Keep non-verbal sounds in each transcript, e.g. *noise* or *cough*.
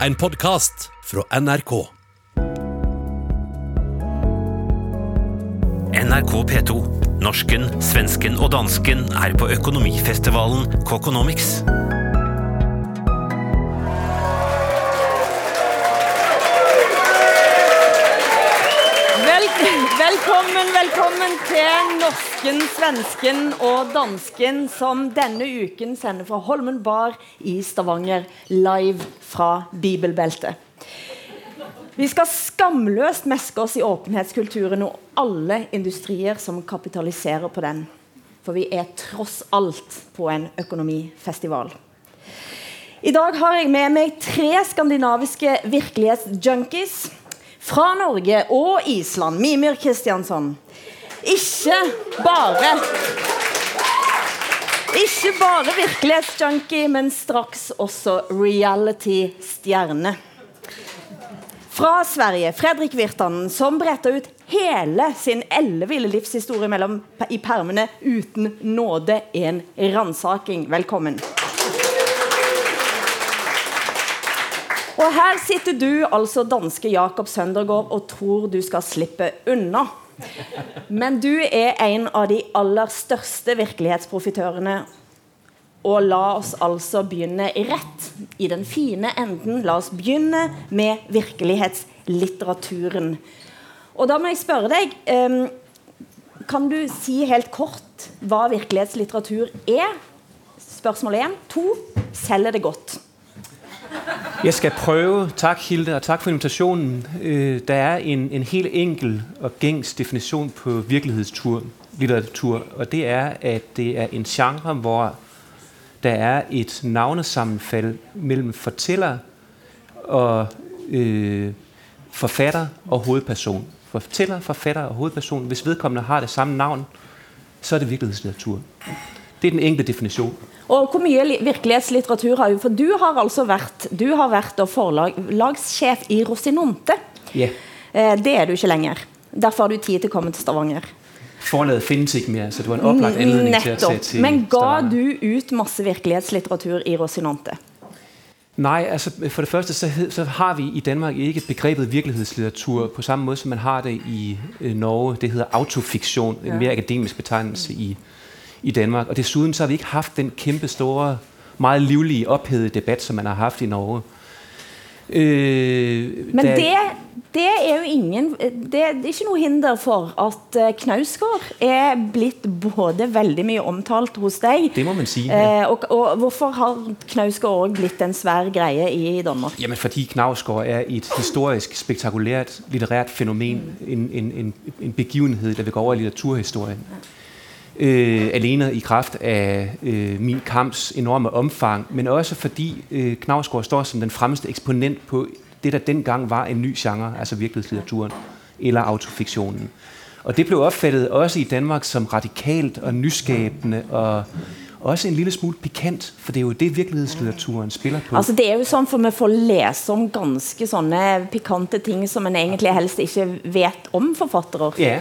En podkast fra NRK. NRK P2. Norsken, svensken og dansken er på økonomifestivalen Kokonomics. Velkommen, velkommen til norsken, svensken og dansken, som denne uken sender fra Holmen Bar i Stavanger, live fra Bibelbeltet. Vi skal skamløst meske oss i åpenhetskulturen og alle industrier som kapitaliserer på den. For vi er tross alt på en økonomifestival. I dag har jeg med meg tre skandinaviske virkelighetsjunkies fra Norge og Island. Mimir Kristiansson. Ikke bare Ikke bare virkelighetsjunkie, men straks også reality-stjerne. Fra Sverige, Fredrik Virtanen, som bretta ut hele sin elleville livshistorie mellom, i permene uten nåde. En ransaking. Velkommen. Og her sitter du, altså danske Jakob Søndergaard, og tror du skal slippe unna. Men du er en av de aller største virkelighetsprofitørene. Og la oss altså begynne rett i den fine enden. La oss begynne med virkelighetslitteraturen. Og da må jeg spørre deg eh, Kan du si helt kort hva virkelighetslitteratur er? Spørsmål én. To. Selger det godt? Jeg skal prøve. Takk, Hilde, og takk for invitasjonen. Øh, der er en, en helt enkel og gængs definisjon på virkelighetslitteratur, og det er at det er en genre hvor der er et navnesammenfald mellom forteller og øh, forfatter og hovedperson. Forteller, forfatter og hovedperson. Hvis vedkommende har det samme navn, så er det virkelighetslitteratur. Det er den enkle definisjonen. Og hvor mye virkelighetslitteratur har du? For du har altså vært, du har vært forlagssjef i Rosinonte. Eh, det er du ikke lenger. Derfor har du tid til å komme til Stavanger. forlaget finnes ikke mer, så det var en opplagt anledning til tage Nettopp. til Men ga Stavanger. du ut masse virkelighetslitteratur i Rosinonte? Nei, altså for det første, så, hed, så har vi i Danmark ikke begrepet virkelighetslitteratur på samme måte som man har det i øh, Norge. Det heter autofiksjon, en mer akademisk betegnelse i, i Danmark. Og desuden så har vi ikke haft den kæmpe store, meget livlige, ophedede debat, som man har haft i Norge. Øh, Men det, det er jo ingen Det er ikke noe hinder for at eh, Knausgård er blitt både veldig mye omtalt hos deg. Det må man si. Ja. Eh, og, og hvorfor har Knausgård også blitt en svær greie i Danmark? Jamen fordi Knausgård er et historisk, spektakulært, litterært fenomen. en, en, en, en begivenhed, der vil gå over i litteraturhistorien. Øh, alene i kraft af øh, min kamps enorme omfang, men også fordi øh, Knavsgaard står som den fremmeste eksponent på det, der dengang var en ny genre, altså virkelighedslitteraturen eller autofiktionen. Og det blev opfattet også i Danmark som radikalt og nyskabende og også en lille smule pikant, for det er jo det, virkelighedslitteraturen spiller på. Altså det er jo sånn for man får lese om ganske sånne pikante ting som man egentlig helst ikke vet om forfattere. Ja,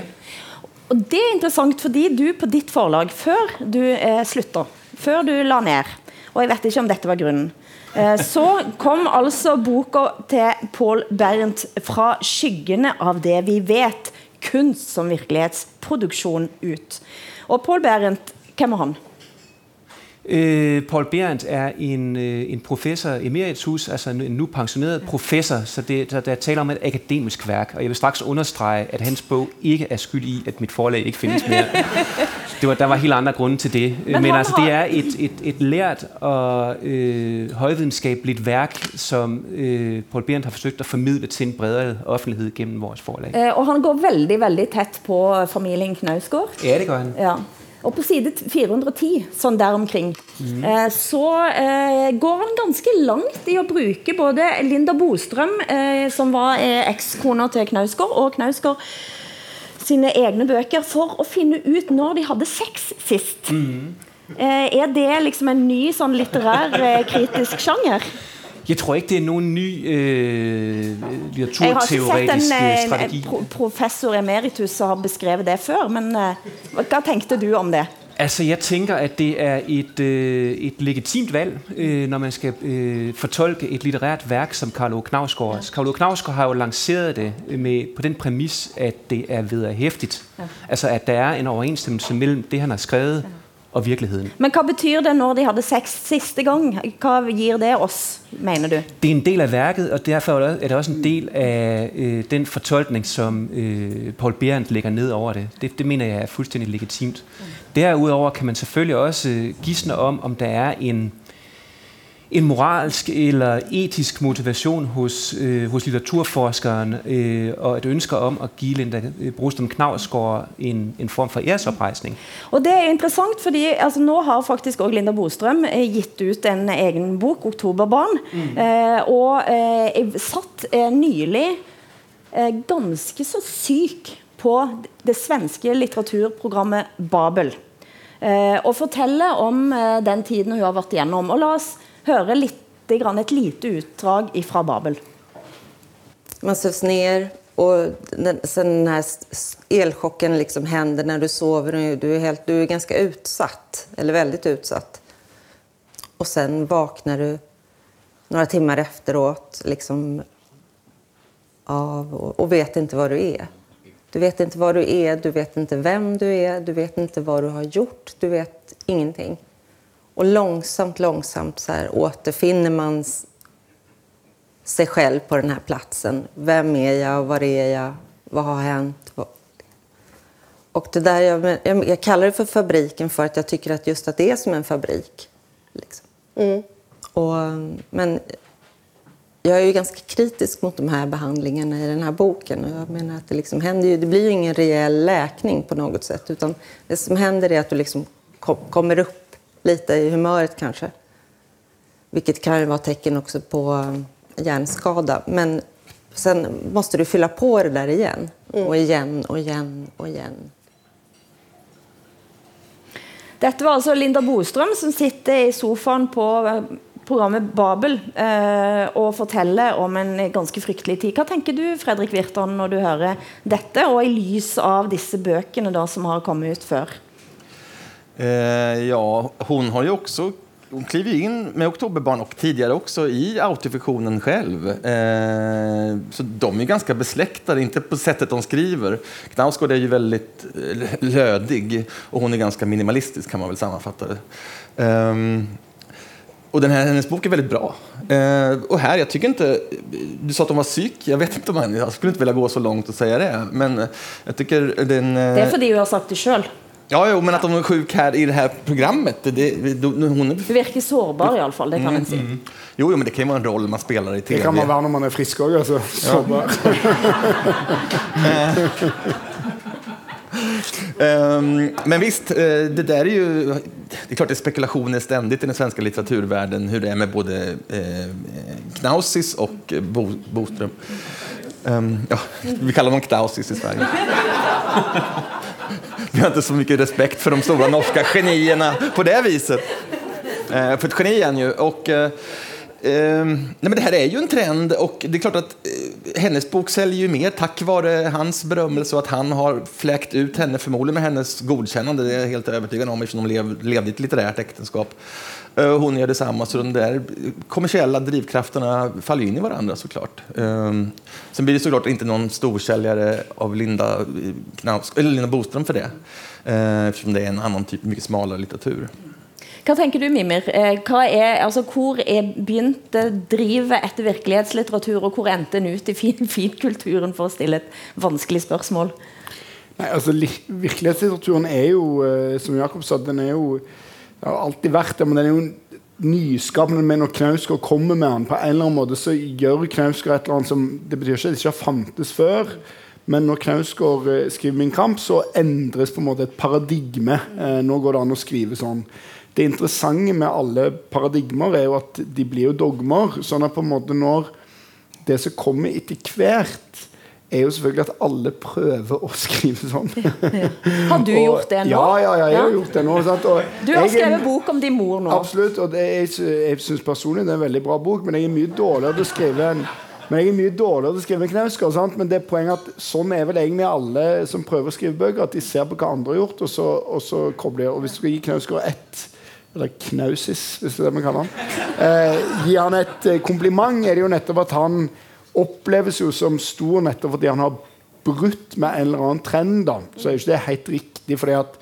Og det er interessant fordi du på ditt forlag, før du eh, slutta, før du la ned, og jeg vet ikke om dette var grunnen, eh, så kom altså boka til Paul Bernt 'Fra skyggene av det vi vet'. Kunst som virkelighetsproduksjon ut. Og Paul Bernt, hvem er han? Øh, Paul Berendt er en, øh, en professor emeritus, altså en nu pensioneret professor, så det, der, der taler om et akademisk værk, og jeg vil straks understrege, at hans bog ikke er skyld i, at mit forlag ikke findes mere. *laughs* Det var, der var helt andre grunde til det. Men, Men altså, det er et, et, et lært og øh, højvidenskabeligt værk, som øh, Paul Berendt har forsøgt at formidle til en bredere offentlighed gennem vores forlag. Eh, og han går veldig veldig tett på familien Knausgård. Ja, det gør han. Ja. Og på side 410, sånn der omkring, eh, så eh, går han ganske langt i å bruke både Linda Bostrøm, eh, som var eh, ekskona til Knausgård, og Knausgård sine egne bøker for å finne ut når de hadde sex sist. Eh, er det liksom en ny sånn litterær eh, kritisk sjanger? Jeg tror ikke, det er noen ny øh, Jeg har ikke sett en, en, øh, eh, strategi. pro professor emeritus som har beskrevet det før, men eh, hva tenkte du om det? Altså, jeg tænker, at det er et, øh, et legitimt valg, øh, når man skal øh, fortolke et litterært værk som Karl Ove Knavsgaards. Ja. Karl Ove Knavsgaard har jo lanceret det med, på den præmis, at det er vederhæftigt. Ja. Altså, at der er en overensstemmelse mellem det, han har skrevet, ja og virkeligheden. Men hvad betyder det, når de havde sex sidste gang? Hvad giver det os, mener du? Det er en del af værket, og derfor er det også en del af øh, den fortolkning, som øh, Paul Berendt lægger ned over det. det. Det mener jeg er fuldstændig legitimt. Derudover kan man selvfølgelig også øh, gisne om, om der er en en moralsk eller etisk motivation hos, øh, hos litteraturforskeren øh, og et ønske om at give Linda øh, Brostrøm Knavsgaard en, en form for æresoprejsning. Og det er interessant, fordi altså, nå har faktisk også Linda Brostrøm eh, gitt ut en egen bok, Oktoberbarn, mm. eh, og eh, satt eh, nylig eh, ganske så syk på det svenske litteraturprogrammet Babel. Eh, og fortæller om eh, den tiden hun har vært igjennom. Og la oss høre litt, et lite utdrag fra Babel. Man søvs ned, og den, sen den elsjokken liksom hender når du sover. Du er, helt, du er ganske utsatt, eller veldig utsatt. Og sen våkner du noen timer efteråt liksom av og, og vet ikke hva du er. Du vet ikke hva du er, du vet ikke hvem du er, du vet ikke hva du har gjort, du vet ingenting. Och långsamt, långsamt så här, återfinner man sig själv på den här platsen. Vem är jag? Var är jag? Vad har hänt? Och det där, jag, jag, jag, kallar det för fabriken för att jag tycker att just att det är som en fabrik. Liksom. Mm. Och, men jag är ju ganska kritisk mot de här behandlingarna i den här boken. Och jag menar att det, liksom händer ju, det blir ju ingen rejäl läkning på något sätt. Utan det som händer är att du liksom kom, kommer upp lite i humöret kanske. Vilket kan vara tecken också på eh, hjärnskada. Men sen måste du fylla på det där igen. Mm. igjen, og igjen, og igjen. igen. Dette var altså Linda Bostrøm som sitter i sofaen på eh, programmet Babel eh, og forteller om en ganske fryktelig tid. Hva tenker du, Fredrik Virtan, når du hører dette, og i lys av disse bøkene da, som har kommet ut før? Eh, ja, hon har ju också hon kliver in med Oktoberbarn och tidigare också i autofiktionen själv. Eh, så de är ganska besläktade, inte på sättet de skriver. Knausgård är ju väldigt eh, lödig och hon är ganska minimalistisk kan man väl sammanfatta det. Eh, och den här, hennes bok är väldigt bra. Eh, och här, jag tycker inte... Du sa att hon var psyk. Jag vet inte om henne. Jag skulle inte vilja gå så långt och säga det. Men jag tycker den... Det är för det du har sagt det själv. Ja, jo, men at hun er sjuk her i det her programmet. Det, det, hun er... Du verkar sårbar i alla fall, det kan mm, man säga. Mm. Jo, jo, men det kan jo være en roll man spiller i tv. Det kan man være når man er frisk òg. Altså. sårbar. um, *laughs* men visst, eh, det der er jo Det er klart det er spekulationer stendig i den svenske litteraturverdenen hur det er med både eh, Knausis og Bo, Boström. Um, ja, vi kaller dem Knausis i Sverige. *laughs* Vi har inte så mycket respekt för de stora norska genierna på det viset. Eh, för ett geni är han ju. Och, eh, eh, nej men det här är ju en trend och det är klart att eh, hennes bok säljer ju mer tack vare hans berömmelse och att han har fläkt ut henne, förmodligen med hennes godkännande, det är jag helt övertygad om eftersom de lev, levde i ett litterärt äktenskap. Eh, hon gör detsamma, så de där kommersiella drivkrafterna faller in i varandra såklart. Um, sen blir det såklart inte någon storsäljare av Linda, eh, Knaus, eller Linda Boström för det, uh, eftersom det är en annan typ, mycket smalare litteratur. Hva tenker du, Mimir? Er, altså, hvor er begynte drivet etter virkelighetslitteratur, og hvor endte den ut i fin, *laughs* finkulturen, for å stille et vanskelig spørsmål? Nei, altså, Virkelighetslitteraturen er jo, som Jakob sa, den er jo det har alltid vært det, men den er jo nyskapende med når Knausgård kommer med den. På en eller annen måte så gjør Knausgård et eller annet som Det betyr ikke at det ikke har fantes før. Men når Knausgård eh, skriver 'Min kamp', så endres på en måte et paradigme. Eh, nå går det an å skrive sånn. Det interessante med alle paradigmer er jo at de blir jo dogmer. sånn at på en måte når det som kommer etter hvert er jo selvfølgelig at alle prøver å skrive sånn. Ja, Har du *laughs* og, gjort det nå? Ja, ja, ja, jeg har gjort det nå. du har skrevet jeg, bok om din mor nå. Absolutt. og det, Jeg, jeg syns personlig det er en veldig bra bok, men jeg er mye dårligere til å skrive en Men jeg er mye dårligere til å skrive enn Knausgård. Men det er poenget at sånn er vel egentlig alle som prøver å skrive bøker. At de ser på hva andre har gjort, og så, og så kobler. Og hvis du skal gi Knausgård ett eller Knausis, hvis det er det vi kaller han. Eh, gi han et eh, kompliment, er det jo nettopp at han oppleves jo som stor nettopp fordi han har brutt med en eller annen trend. da. Så er jo ikke det helt riktig. fordi at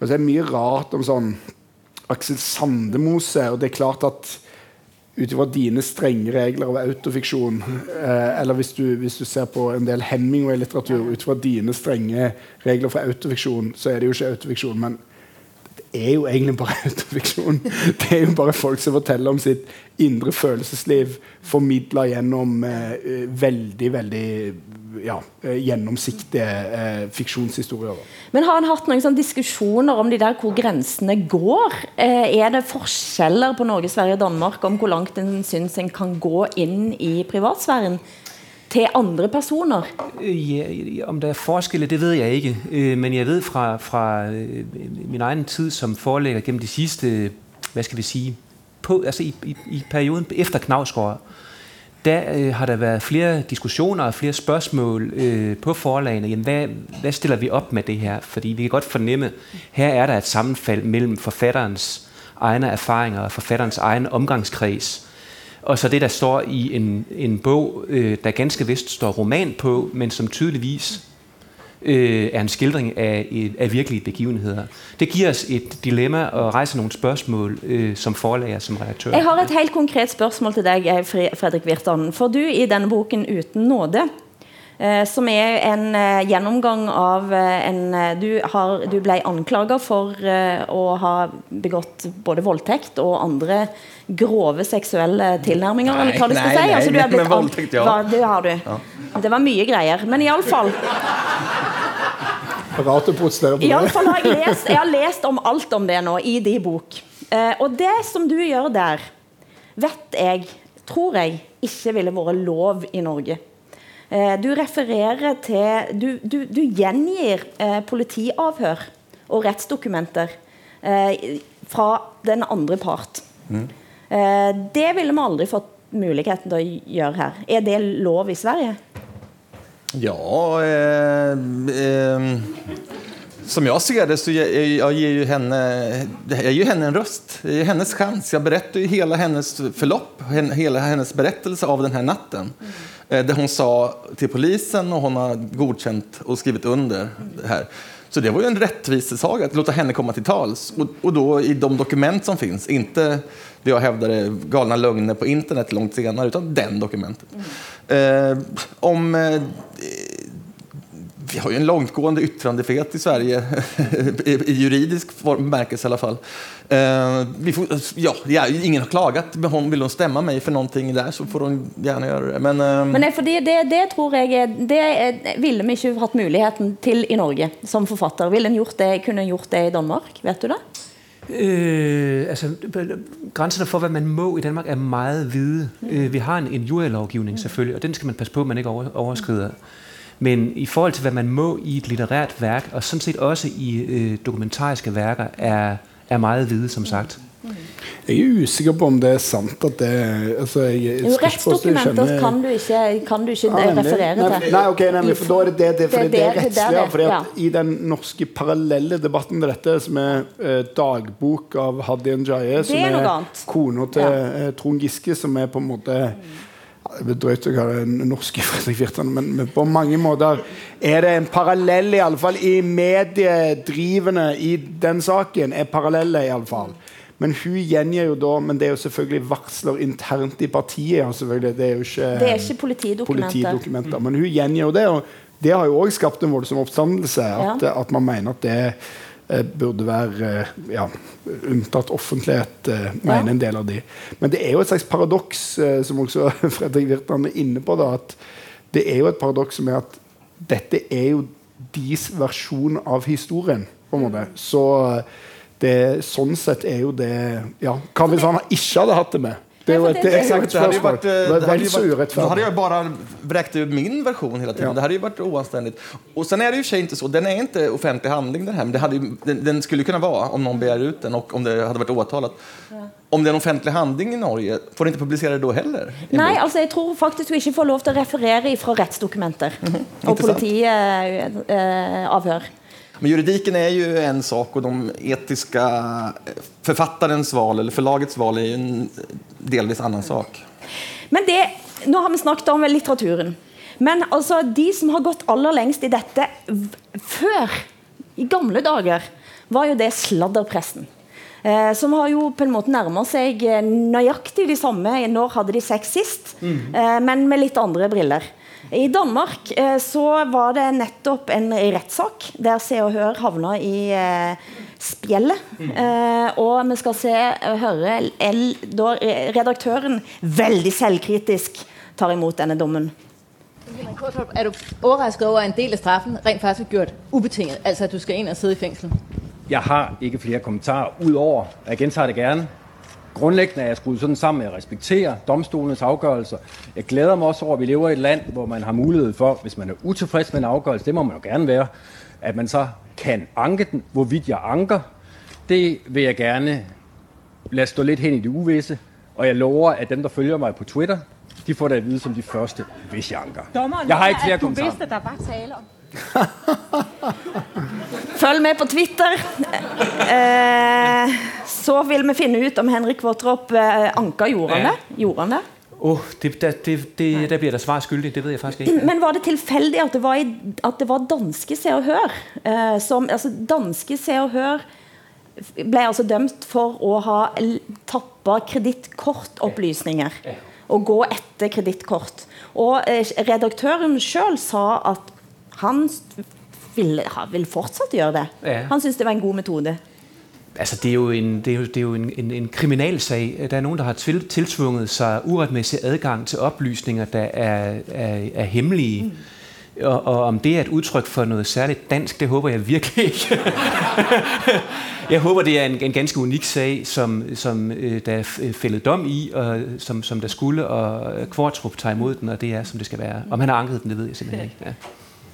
Det er mye rart om sånn Aksel Sandemose, og det er klart at ut ifra dine strenge regler av autofiksjon, eh, eller hvis du, hvis du, ser på en del Hemingway-litteratur ut fra dine strenge regler for autofiksjon, så er det jo ikke autofiksjon. men er jo egentlig bare *laughs* autofiksjon. Det er jo bare folk som forteller om sitt indre følelsesliv, formidla gjennom eh, veldig, veldig ja, eh, gjennomsiktige eh, fiksjonshistorier. Men Har han hatt noen sånne diskusjoner om de der hvor grensene går? Eh, er det forskjeller på Norge, Sverige og Danmark om hvor langt en syns en kan gå inn i privatsfæren? Til andre personer? Ja, om der er forskelle, det ved jeg ikke. Øh, men jeg vet fra, fra øh, min egen tid som forelegger gjennom de sidste, hva skal vi si, på, altså i, i, i perioden efter Knavsgaard, der øh, har der vært flere diskusjoner og flere spørgsmål øh, på forlagene. Hva, hvad stiller vi opp med det her? Fordi vi kan godt fornemme, her er der et sammenfald mellom forfatterens egne erfaringer og forfatterens egen omgangskreds og så det, der står i en, en bog, øh, der ganske vist står roman på, men som tydeligvis øh, er en skildring af, af virkelige begivenheder. Det giver os et dilemma og rejser nogle spørgsmål øh, som forlager, som redaktør. Jeg har et helt konkret spørgsmål til dig, Fredrik Virtanen. For du i denne boken Uten nåde, som er en eh, gjennomgang av eh, en Du, har, du ble anklaga for å ha begått både voldtekt og andre grove seksuelle tilnærminger. Nei, eller hva du skal nei, si. Altså, du nei, men voldtekt, ja. Hva, det har du. Ja. Det var mye greier. Men iallfall Rart å protestere på det. Iallfall har jeg *laughs* lest, jeg har lest om alt om det nå i din bok. og det som du gjør der, vet jeg, tror jeg, ikke ville vært lov i Norge. Eh, du refererer til Du, du, du gjengir eh, politiavhør og rettsdokumenter eh, fra den andre part. Mm. Det ville vi aldri fått muligheten til å gjøre her. Er det lov i Sverige? Ja eh, eh, Som jeg ser det, så jeg, jeg gir jo henne Jeg gir henne en røst. Jeg gir hennes sjanse. Jeg beretter jo hele hennes forløp, hele hennes berettelse av denne natten. Mm. Det hon sa till polisen och hon har godkänt och skrivit under det här. Så det var ju en rättvisesaga att låta henne komma till tals. Och, och då i de dokument som finns, inte det jag hävdade galna lögner på internet långt senare, utan den dokumentet. Mm. Eh, om eh, vi har ju en långtgående yttrandefrihet i Sverige, *laughs* i, juridisk bemärkelse i alla fall. Uh, vi får, ja, ja, ingen har klagat, men hon, vill hon stämma mig för någonting där så får hon gärna göra det. Men, uh, men fordi det, det, tror jeg det ville vi ikke hatt muligheten til i Norge som forfatter. Ville en gjort det, kunne en gjort det i Danmark? Vet du det? Øh, altså, grænserne for, hvad man må i Danmark, er meget hvide. Øh, vi har en, en jurylovgivning selvfølgelig, og den skal man passe på, at man ikke overskrider. Men i forhold til, hvad man må i et litterært værk, og sådan set også i øh, dokumentariske værker, er, er meget hvide, som sagt. Jeg er usikker på om det er sant at det altså, jeg, jo, Rettsdokumenter kan du ikke, kan du ikke ja, referere til. Nei, ok, nemlig, for da er det det, det, det, det er rettslig. fordi at ja. I den norske parallelle debatten til dette, som er eh, dagbok av Hadia Njaye, som er, er kona til ja. eh, Trond Giske, som er på en måte mm drøyt å kalle det norske Fredrik Virtanen, men, men, på mange måter er det en parallell, i alle fall i mediedrivende i den saken. er parallelle i alle fall. Men hun gjengir jo da Men det er jo selvfølgelig varsler internt i partiet. selvfølgelig, Det er jo ikke, det er ikke politidokumenter. politidokumenter men hun gjengir jo det. og Det har jo òg skapt en voldsom oppstandelse. At, ja. at man mener at det Eh, burde være eh, ja, unntatt offentlighet, eh, mener en del av de. Men det er jo et slags paradoks, som også *laughs* Fredrik Virtan er inne på. Da, at det er jo et paradoks som er at dette er jo deres versjon av historien. på en måte. Så det, sånn sett er jo det ja, Hva hvis han ikke hadde hatt det med? Det er hade ju spørsmål. varit, eh, Det hade ju så varit, då hade jag bara vräkt ut min version hela tiden. Ja. Det hade ju varit oanständigt. Och sen är det ju sig inte så, den är inte offentlig handling den här, men det hade ju, den, den skulle ju kunna vara om någon begär ut den och om det hade varit åtalat. Om det är en offentlig handling i Norge, får du inte publicera det då heller? Nei, altså jeg tror faktisk du ikke får lov til å referere fra rettsdokumenter og Interessant. politiavhør. Men juridiken är ju en sak och de etiska författarens val eller förlagets val är ju en delvis annen sak. Men det, nå har vi snakket om litteraturen. Men altså, de som har gått aller lengst i dette før, i gamle dager, var jo det sladderpressen. Eh, som har jo på en måte nærmer seg eh, nøyaktig de samme når hadde de sex sist, eh, men med litt andre briller. I Danmark eh, så var det nettopp en rettssak der Se og Hør havna i eh, spjeldet. Eh, og vi skal se og høre L, da redaktøren veldig selvkritisk tar imot denne dommen. Er du overrasket over, at en del av straffen rent faktisk er gjort ubetinget? Altså, at du skal inn og sidde i fengsel? Jeg har ikke flere kommentarer, udover, jeg gentager det gerne. Grundlæggende er jeg skruet sådan sammen, at jeg respekterer domstolenes afgørelser. Jeg glæder mig også over, at vi lever i et land, hvor man har mulighed for, hvis man er utilfreds med en afgørelse, det må man jo gerne være, at man så kan anke den. Hvorvidt jeg anker, det vil jeg gerne lade stå lidt hen i det uvisse. Og jeg lover, at dem, der følger mig på Twitter, de får det at vide som de første, hvis jeg anker. Jeg har ikke flere kommentarer. at der var tale om. *laughs* Følg med på Twitter. Eh, så vil vi finne ut om Henrik Våtrop eh, anka jordene. han Oh, det. Det? Det, der, det, det, der bliver svar skyldig, det vet jeg faktisk ikke. Men var det tilfeldig at det var, i, at det var danske Se og Hør? Eh, som, altså danske Se og Hør ble altså dømt for å ha tappa kredittkortopplysninger. Og gå etter kredittkort. Og eh, redaktøren sjøl sa at han vil, ha- vil fortsatt gjøre det. Han syntes det var en god metode. Altså, det er jo en, det er jo, det er jo en, en, en kriminalsag. Der er nogen, der har til, tiltvunget sig uretmæssig adgang til oplysninger, der er, er, er hemmelige. Mm. Og, og om det er et udtryk for noget særligt dansk, det håber jeg virkelig ikke. *laughs* jeg håber, det er en, en ganske unik sag, som, som øh, der er f- fældet dom i, og som, som der skulle, og øh, Kvartrup tager imod den, og det er, som det skal være. Om han har anket den, det ved jeg simpelthen ikke. Ja.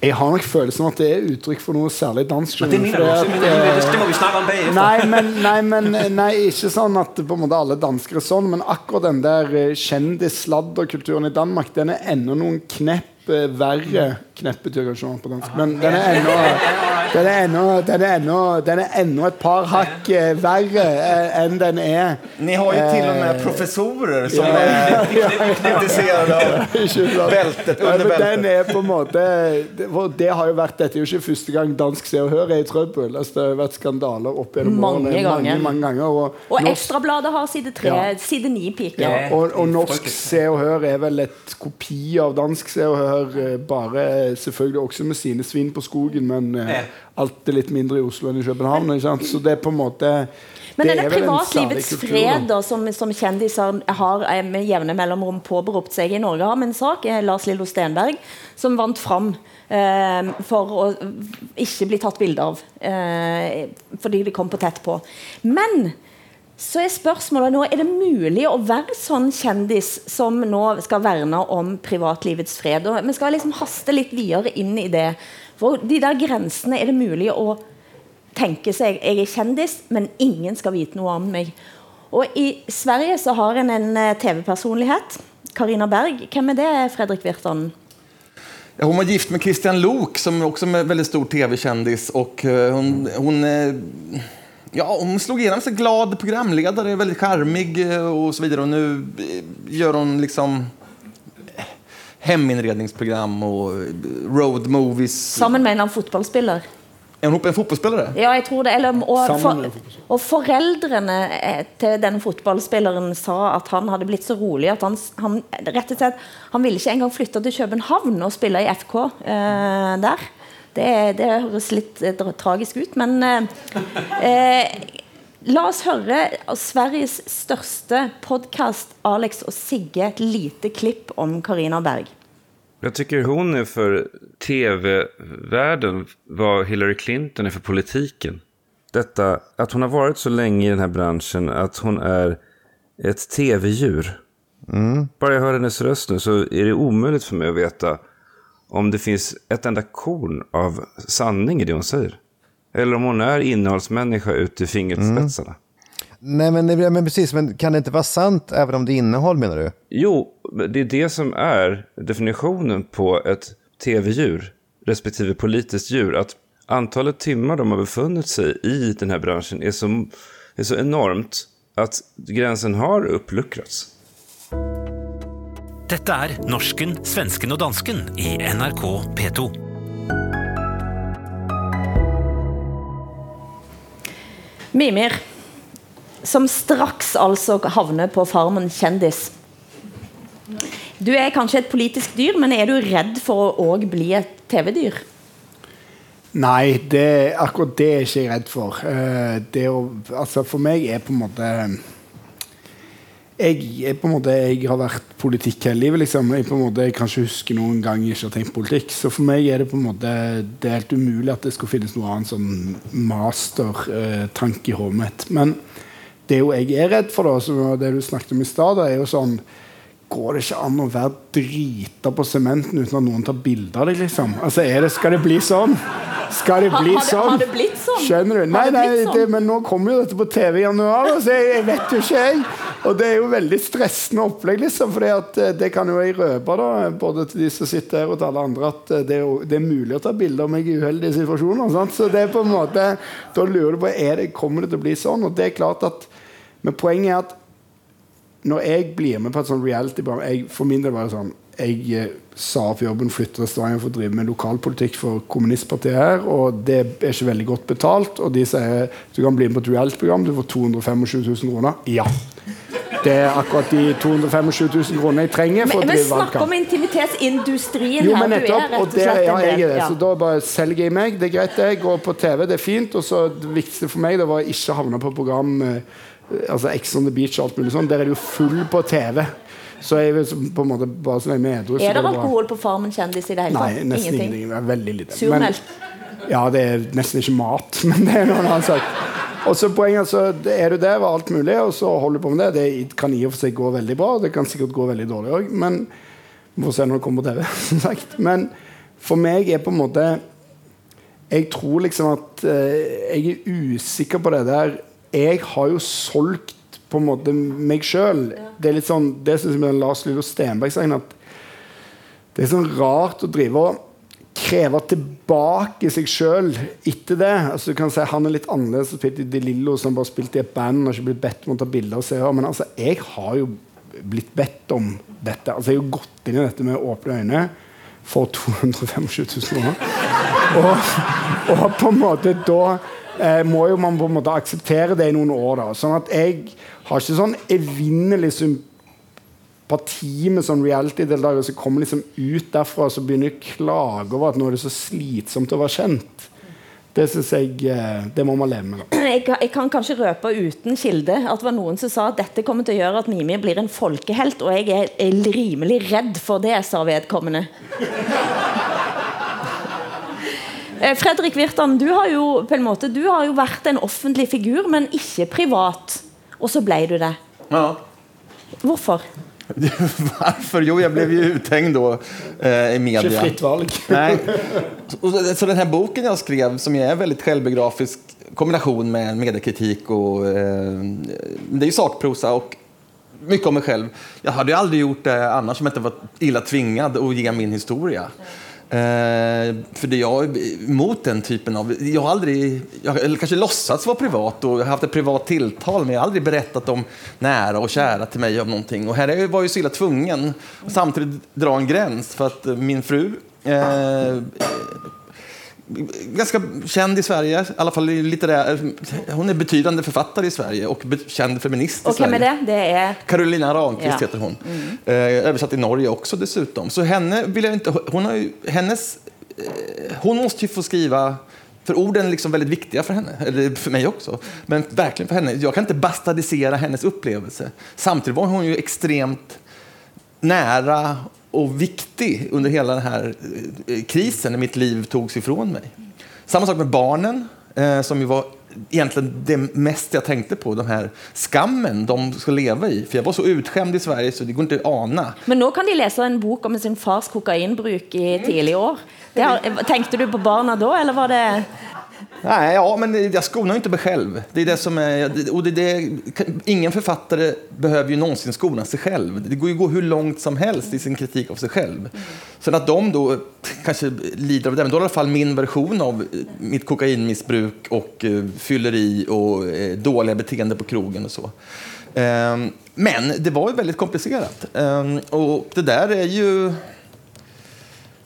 Jeg har nok følelsen at det er uttrykk for noe særlig dansk. Det eh, det, det må vi snakke om bagefter. Nei, men, nei, men nei, ikke sånn at på en måte alle dansker er sånn, men akkurat den der eh, kjendis-sladderkulturen i Danmark, den er enda noen knepp eh, verre. Knepp betyr kanskje noe på dansk, men den er enda den er ennå, den er ennå, den er ennå et par hakk eh, verre eh, enn den er. Ni har jo til og med professorer som er *laughs* intresserade av *laughs* beltet under beltet. den er på en måte det, for det har jo vært, Dette er jo ikke første gang dansk Se og Hør er i trøbbel. Altså, det har vært skandaler opp gjennom Mange årene. Mange, mange ganger og, Og Ekstrabladet har side tre, Ja. side ni piker. ja, og, og norsk Se og Hør er vel et kopi av dansk Se og Hør, eh, bare selvfølgelig også med sine svin på skogen, men eh, Ja. Alt er litt mindre i Oslo enn i København. Så det er på en måte Men det denne er det privatlivets fred da, som, som kjendiser har eh, med jevne mellomrom påberopt seg i Norge, har med en sak, eh, Lars Lillo Stenberg, som vant fram eh, for å ikke bli tatt bilde av, eh, fordi de kom på tett på. Men så er spørsmålet nå, er det mulig å være sånn kjendis som nå skal verne om privatlivets fred? Og vi skal liksom haste litt videre inn i det. For de der grensene, er det mulig å tenke seg jeg er kjendis, men ingen skal vite noe om meg. Og I Sverige så har en en eh, TV-personlighet. Karina Berg. Hvem er det, Fredrik Virtanen? Ja, Hon var gift med Christian Lok som också är en väldigt stor tv-kändis. Och hun hon, hon, eh, ja, hon slog igenom som glad programledare, väldigt charmig eh, och så vidare. Och nu eh, gör hon liksom eh, heminredningsprogram och eh, road movies. Sammen med en annen fotballspiller. Er hun en fotbollsspelare? Ja, jeg tror det. Eller, og, for, fotballspiller. og foreldrene eh, til denne fotballspilleren sa at han hadde blitt så rolig at han, han rett og slett, han ville ikke engang flytte til København og spille i FK eh, der. Det, det høres litt eh, tragisk ut, men eh, eh, La oss høre av Sveriges største podkast, Alex og Sigge, et lite klipp om Karina Berg. Jeg tycker hun er for TV-verden hva Hillary Clinton er for politiken. Dette at hun har vært så lenge i denne bransjen, at hun er et tv-djur. Bare jeg hører hennes røst nå, så er det umulig for meg å vite om det fins et enda korn av sanning i det hun säger. Eller om hon är innehållsmänniska ut i fingerspetsarna. Nej, men, nej, men precis. Men kan det inte vara sant även om det är innehåll, menar du? Jo, det är det som är definitionen på ett tv-djur, respektive politiskt djur. Att antalet timmar de har befunnit sig i den här branschen är så, är så enormt att gränsen har uppluckrats. Dette er Norsken, svensken og dansken i NRK P2. Mimir, som straks altså havner på Farmen kjendis. Du er kanskje et politisk dyr, men er du redd for å òg bli et TV-dyr? Nei, det, akkurat det er ikke jeg redd for. Eh, det å, altså for meg er på en måte jeg, jeg, måte, jeg har vært politikk hele livet. Liksom. Jeg, måte, jeg kan ikke huske noen gang jeg ikke har tenkt politikk. Så for meg er det på en måte det er helt umulig at det skal finnes noe annet sånn mastertanke i hodet mitt. Men det jo jeg er redd for, da, som det du snakket om i stad, er jo sånn Går det ikke an å være drita på sementen uten at noen tar bilde av deg? liksom? Altså, er det, Skal det bli sånn? Skal det bli har sånn? har det blitt sånn? Skjønner du? Nei, nei, sånn? det, men nå kommer jo dette på TV i januar, så jeg, jeg vet jo ikke, jeg. Og det er jo veldig stressende opplegg, liksom. For det kan jo jeg røpe, da, både til de som sitter her og til alle andre, at eh, det er, det er mulig å ta bilder av meg i uheldige situasjoner. Sant? Så det er på en måte Da lurer du på er det, kommer det til å bli sånn. Og det er klart at Men poenget er at når jeg blir med på et sånt reality-program For min del var det sånn Jeg eh, sa opp jobben, flytta til Stavanger for å drive med lokalpolitikk for kommunistpartiet her, og det er ikke veldig godt betalt. Og de sier du kan bli med på et reality-program, du får 225 000 kroner. Ja. Det er akkurat de 225 000 kronene jeg trenger for Men, å men snakk om intimitetsindustrien Jo, her. men Du er rett og det, slett ja, jeg er det. Så da bare selger jeg meg. Det er greit, det. Jeg går på TV, det er fint. Og så det viktigste for meg det var å ikke havne på program eh, Altså Ex on the Beach og alt mulig sånn. Der er det jo full på TV. Så jeg vil på en måte bare så lenge vi er edru, Er det alkohol på Farmen kjendis i det hele Nei, tatt? nesten ingenting. Er veldig lite. Surmelk? Ja, det er nesten ikke mat, *laughs* men det er noe annet sak. Og så poenget så er du der og alt mulig, og så holder du på med det. Det kan i og for seg gå veldig bra, det kan sikkert gå veldig dårlig òg, men vi får se når det kommer på TV. *laughs* som sagt. Men for meg er på en måte Jeg tror liksom at eh, Jeg er usikker på det der. Jeg har jo solgt på en måte meg sjøl. Det er litt sånn Det synes jeg med Lars Lillo Stenberg-sangen at det er sånn rart å drive og kreve tilbake seg sjøl etter det. Altså du kan si Han er litt annerledes. Peter De Lillo som bare spilte i et band og ikke blitt bedt om å ta bilder. og se her. Men altså, jeg har jo blitt bedt om dette. Altså Jeg har jo gått inn i dette med åpne øyne for 225 000 kroner. Og, og på en måte da eh, må jo man på en måte akseptere det i noen år. da Sånn at jeg har ikke sånn evinnelig sympati med sånn reality-deltakere som kommer liksom ut derfra og så begynner å klage over at nå er det så slitsomt å være kjent. Det synes jeg eh, Det må man leve med. *clears throat* Jeg, kan- jeg kan kanskje røpe uten kilde at det var noen som sa at dette kommer til å gjøre at Mimi blir en folkehelt, og jeg er, er rimelig redd for det, sa vedkommende. *laughs* Eh, Fredrik Virtan, du har jo på en måte Du har jo vært en offentlig figur, men ikke privat. Og så ble du det. Ja. Hvorfor? *laughs* Varför? Jo, jag blev ju uthängd då eh, i media. Fritt valg. *laughs* Nej. Så, så- den här boken jag skrev, som är väldigt självbiografisk kombination med mediekritik och eh, det är ju sakprosa och mycket om mig själv. Jag hade ju aldrig gjort det annars om jag inte var illa tvingad att ge min historia. Eh, för jag är emot den typen av... Jag har aldrig... Jag eller kanske låtsats vara privat och jag har haft ett privat tilltal men jag har aldrig berättat om nära och kära till mig om någonting. Och här var jag så illa tvungen att samtidigt dra en gräns för att min fru eh, ganska känd i Sverige, i alla fall litterär, hon är betydande författare i Sverige och kjent känd feminist i okay, Sverige. er det? Det er Carolina Ramqvist Ja. heter hon. Eh, översatt i Norge också dessutom. Så henne vill jag inte... Hon, har ju, hennes, eh, hon måste ju få skriva... För orden är liksom väldigt viktiga för henne, eller för mig också. Men verkligen för henne. Jag kan inte bastardisera hennes upplevelse. Samtidigt var hon ju extremt nära och viktig under hela den här eh, krisen när mitt liv togs ifrån mig. Samma sak med barnen, eh, som ju var egentligen det mest jag tänkte på. Den här skammen de ska leva i. För jag var så utskämd i Sverige så det går inte att ana. Men nå kan de lese en bok om sin fars kokainbruk i tidiga år. Det har, tenkte du på barna da, eller var det Nej, ja, men jag skonar inte mig själv. Det är det som är, och det, det, ingen författare behöver ju någonsin skona sig själv. Det går ju gå hur långt som helst i sin kritik av sig själv. Sen att de då kanske lider av det, men då är det i alla fall min version av mitt kokainmissbruk och uh, fylleri och uh, dåliga beteende på krogen och så. Um, men det var ju väldigt komplicerat. Um, och det där är ju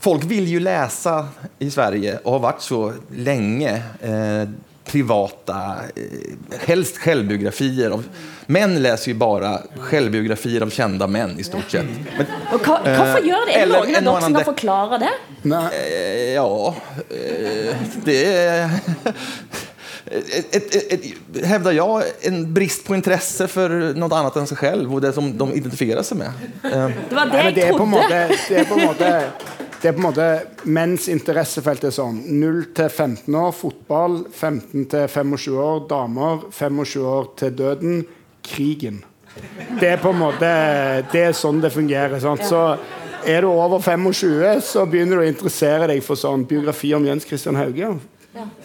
folk vill ju läsa i Sverige och har varit så länge. Eh, privata, eh, helst självbiografier. Av, män läser ju bara självbiografier av kända män i stort sett. Men, Og hva, Hvorfor gjør det? Er det noen av dere som kan forklare det? Eh, ja eh, Det är ett, ett, ett, ett, hävdar jag en brist på intresse for noe annet enn seg selv og det som de identifierer seg med. Eh, Det var det jeg trodde! det er på en måte, det er på en måte det er på en måte Menns interessefelt er sånn 0 til 15 år fotball, 15 til 25 år damer, 25 år til døden krigen. Det er på en måte Det er sånn det fungerer. Sant? Så er du over 25, så begynner du å interessere deg for sånn biografi om Jens Christian Hauge.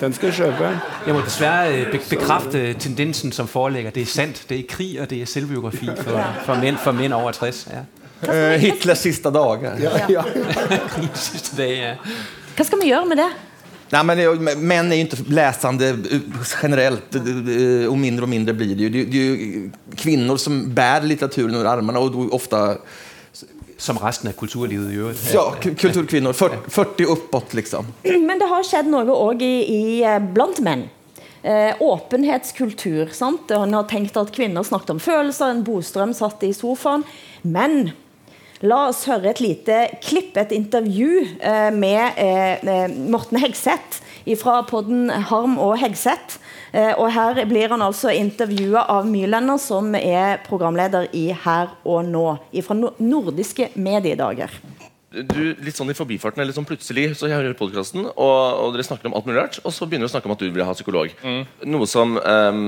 Den skal du kjøpe. Jeg må desværre øh, be- bekræfte tendensen som foreligger. Det er sandt. Det er krig, og det er selvbiografi for, for, menn, for mænd over 60. Ja. Eh, Hitlers siste dager. Ja, ja. Hva skal vi gjøre med det? Nej, men det- män är ju inte läsande eh, generellt eh, och mindre och mindre blir det ju. Det är- det är ju kvinnor som bär litteraturen ur armarna och då ofta Som resten av kulturlivet i øvrigt. ja, kulturkvinner, kulturkvinnor, 40, 40 uppåt liksom. *clears throat* Men det har skjedd noe òg i, i, eh, blant menn. Eh, åpenhetskultur. sant? Og Han har tenkt at kvinner snakket om følelser, en Bostrøm satt i sofaen. Men la oss høre et lite klipp, et intervju eh, med eh, eh, Morten Hegseth fra podden Harm og Hegseth. Og Her blir han altså intervjua av Myrlender, som er programleder i Her og Nå. Fra no nordiske mediedager. Du, litt sånn i forbifarten eller sånn plutselig så jeg hører podcasten, og, og dere snakker om alt mulig rart, og så begynner du å snakke om at du vil ha psykolog. Noe som um,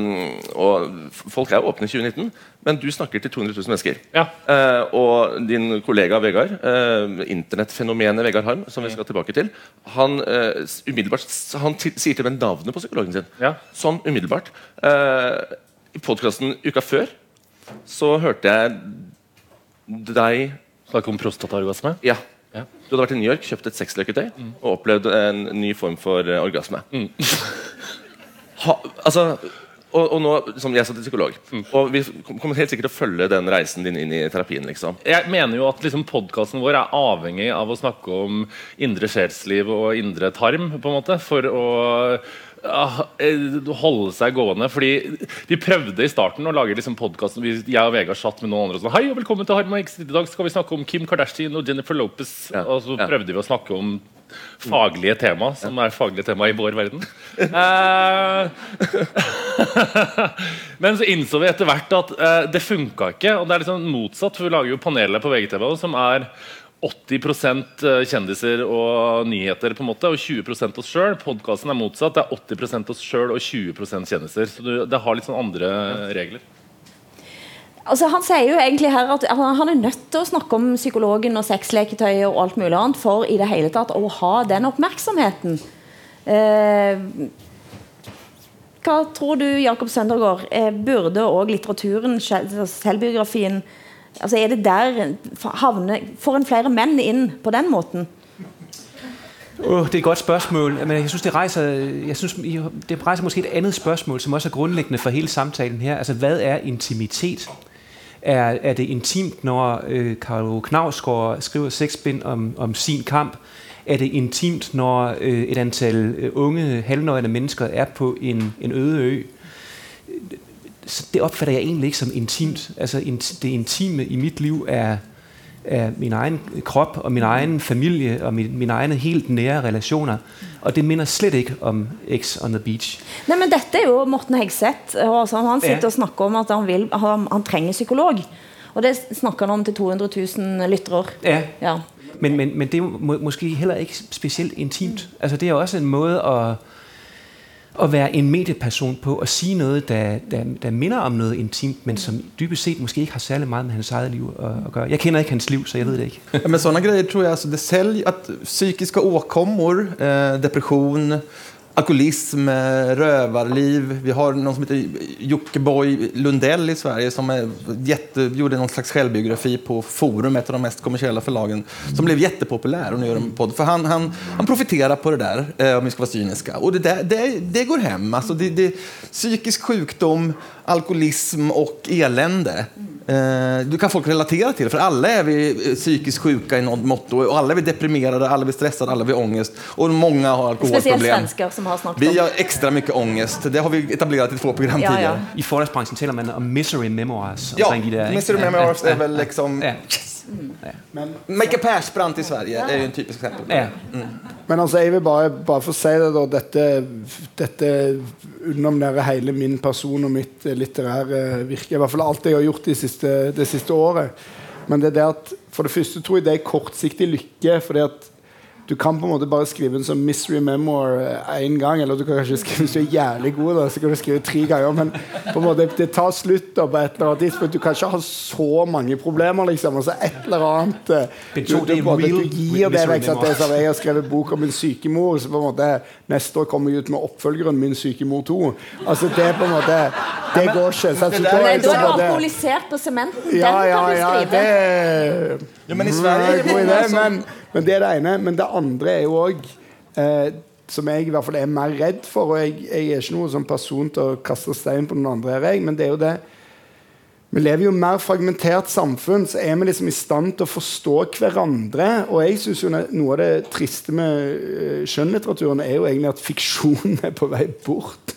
Og folk er jo åpne i 2019, men du snakker til 200 000 mennesker. Eh, og din kollega Vegard, uh, internettfenomenet Vegard Harm, som vi skal tilbake til, han uh, umiddelbart Han sier til meg navnet på psykologen sin. Ja. Sånn umiddelbart. I podkasten uka før så hørte jeg deg Snakke om prostataorgasme? Ja. Du hadde vært i New York, kjøpt et sexleketøy og opplevd en ny form for uh, orgasme. *laughs* ha, altså, og, og nå, som jeg er psykolog, og vi kommer helt sikkert til å følge den reisen din inn i terapien. liksom. Jeg mener jo at liksom podkasten vår er avhengig av å snakke om indre sjelsliv og indre tarm, på en måte, for å holde seg gående. Fordi Vi prøvde i starten å lage liksom podkasten. Jeg og Vegard satt med noen andre og sånn Hei og velkommen til Harm og I dag skal vi snakke om Kim Kardashian og Jennifer Lopez. Og så ja. prøvde vi å snakke om faglige tema, som er faglige tema i vår verden. Eh, *laughs* Men så innså vi etter hvert at eh, det funka ikke. Og det er liksom motsatt, for vi lager jo panelet på VGTV som er 80% kjendiser og nyheter, på en måte, og 20 oss sjøl. Podkasten er motsatt. Det er 80 oss sjøl og 20% kjendiser. Så det har litt sånn andre regler. Altså, han sier jo egentlig her at han er nødt til å snakke om psykologen og sexleketøy og alt mulig annet for i det hele tatt å ha den oppmerksomheten. Eh, hva tror du, Jakob Søndergaard? Eh, burde òg litteraturen, selv- selvbiografien altså Er det der havner, Får en flere menn inn på den måten? Oh, det er et godt spørsmål. men jeg synes, det rejser, jeg synes, det rejser måske et andet spørgsmål, som også er grundlæggende for hele samtalen her. Altså, hvad er intimitet? Er, er det intimt, når øh, Karo Knavsgaard skriver seks bind om, om sin kamp? Er det intimt, når øh, et antal øh, unge, halvnøgne mennesker er på en, en øde ø? Så det opfatter jeg egentlig ikke som intimt. Altså, det intime i mit liv er, er min egen krop og min egen familie og min, mine egne helt nære relasjoner. Og det minner slett ikke om X on the beach. Nei, men Dette er jo Morten Hegseth. altså, Han sitter Ja. og snakker om at han, vil, han, han trenger psykolog. Og det snakker han om til 200 000 lyttere. Ja. Ja. Men, men, men det er må, måske heller ikke spesielt intimt. Altså det er også en måde at, at være en medieperson på at sige noget, der, der, der minder om noget intimt, men som dybest set måske ikke har særlig meget med hans eget liv at, at gøre. Jeg kender ikke hans liv, så jeg ved det ikke. Men sådanne grejer tror jeg, altså det selv, at psykiske åkommor, eh, depression, alkoholism, eh, rövarliv. Vi har någon som heter Jockiboi Lundell i Sverige som är jätte, gjorde någon slags självbiografi på Forum, ett av de mest kommersiella förlagen, som blev jättepopulär och nu gör en podd. För han, han, han profiterar på det där, eh, om vi ska vara cyniska. Och det, där, det, det går hem. Alltså det, det, psykisk sjukdom, alkoholism och elände. Eh, du kan folk relatera till, för alla är vi psykisk psykiskt sjuka i något mått och alla är vi deprimerade, alla är vi stressade, alla är vi ångest och många har alkoholproblem. som har Vi har extra mycket ångest. Det har vi etablerat i två program Ja, ja. I forlagsbranchen taler man om misery memoirs. Ja, misery de? Memoirs är väl liksom... Ja. pass Persbrandt i Sverige ja. er jo en typisk eksempel. Ja. Mm. Men altså, jeg vil bare, bare få si det, da. Dette, dette underminerer hele min person og mitt eh, litterære virke. I hvert fall alt jeg har gjort det siste, det siste året. Men det er det at for det første tror jeg det er kortsiktig lykke. fordi at du kan på en måte bare skrive en sånn mystery memoir én gang. Eller du kan kanskje skrive hvis du er jævlig god, da, så kan du skrive tre ganger. Men på en måte, det tar slutt da, på et eller annet tidspunkt. Du kan ikke ha så mange problemer. liksom, altså et eller annet eh, du, du, på en måte, du gir det vekk. Liksom, jeg har skrevet bok om min syke mor, så på en måte Neste år kommer jeg ut med oppfølgeren Min syke mor 2. Altså det på en måte Det går ikke. sant? Så da er Da er du alkoholisert på sementen. Den ja, ja, kan du skrive. ja, det Ja, men i Sverige er det god idé, men, men det er det ene. Men det andre er jo òg eh, Som jeg i hvert fall er mer redd for. Og jeg, jeg er ikke noen sånn person til å kaste stein på noen andre, jeg, men det er jo det vi lever jo i mer fragmentert samfunn, så er vi liksom i stand til å forstå hverandre. Og jeg synes jo noe av det triste med eh, skjønnlitteraturen er jo egentlig at fiksjonen *laughs* er på vei bort.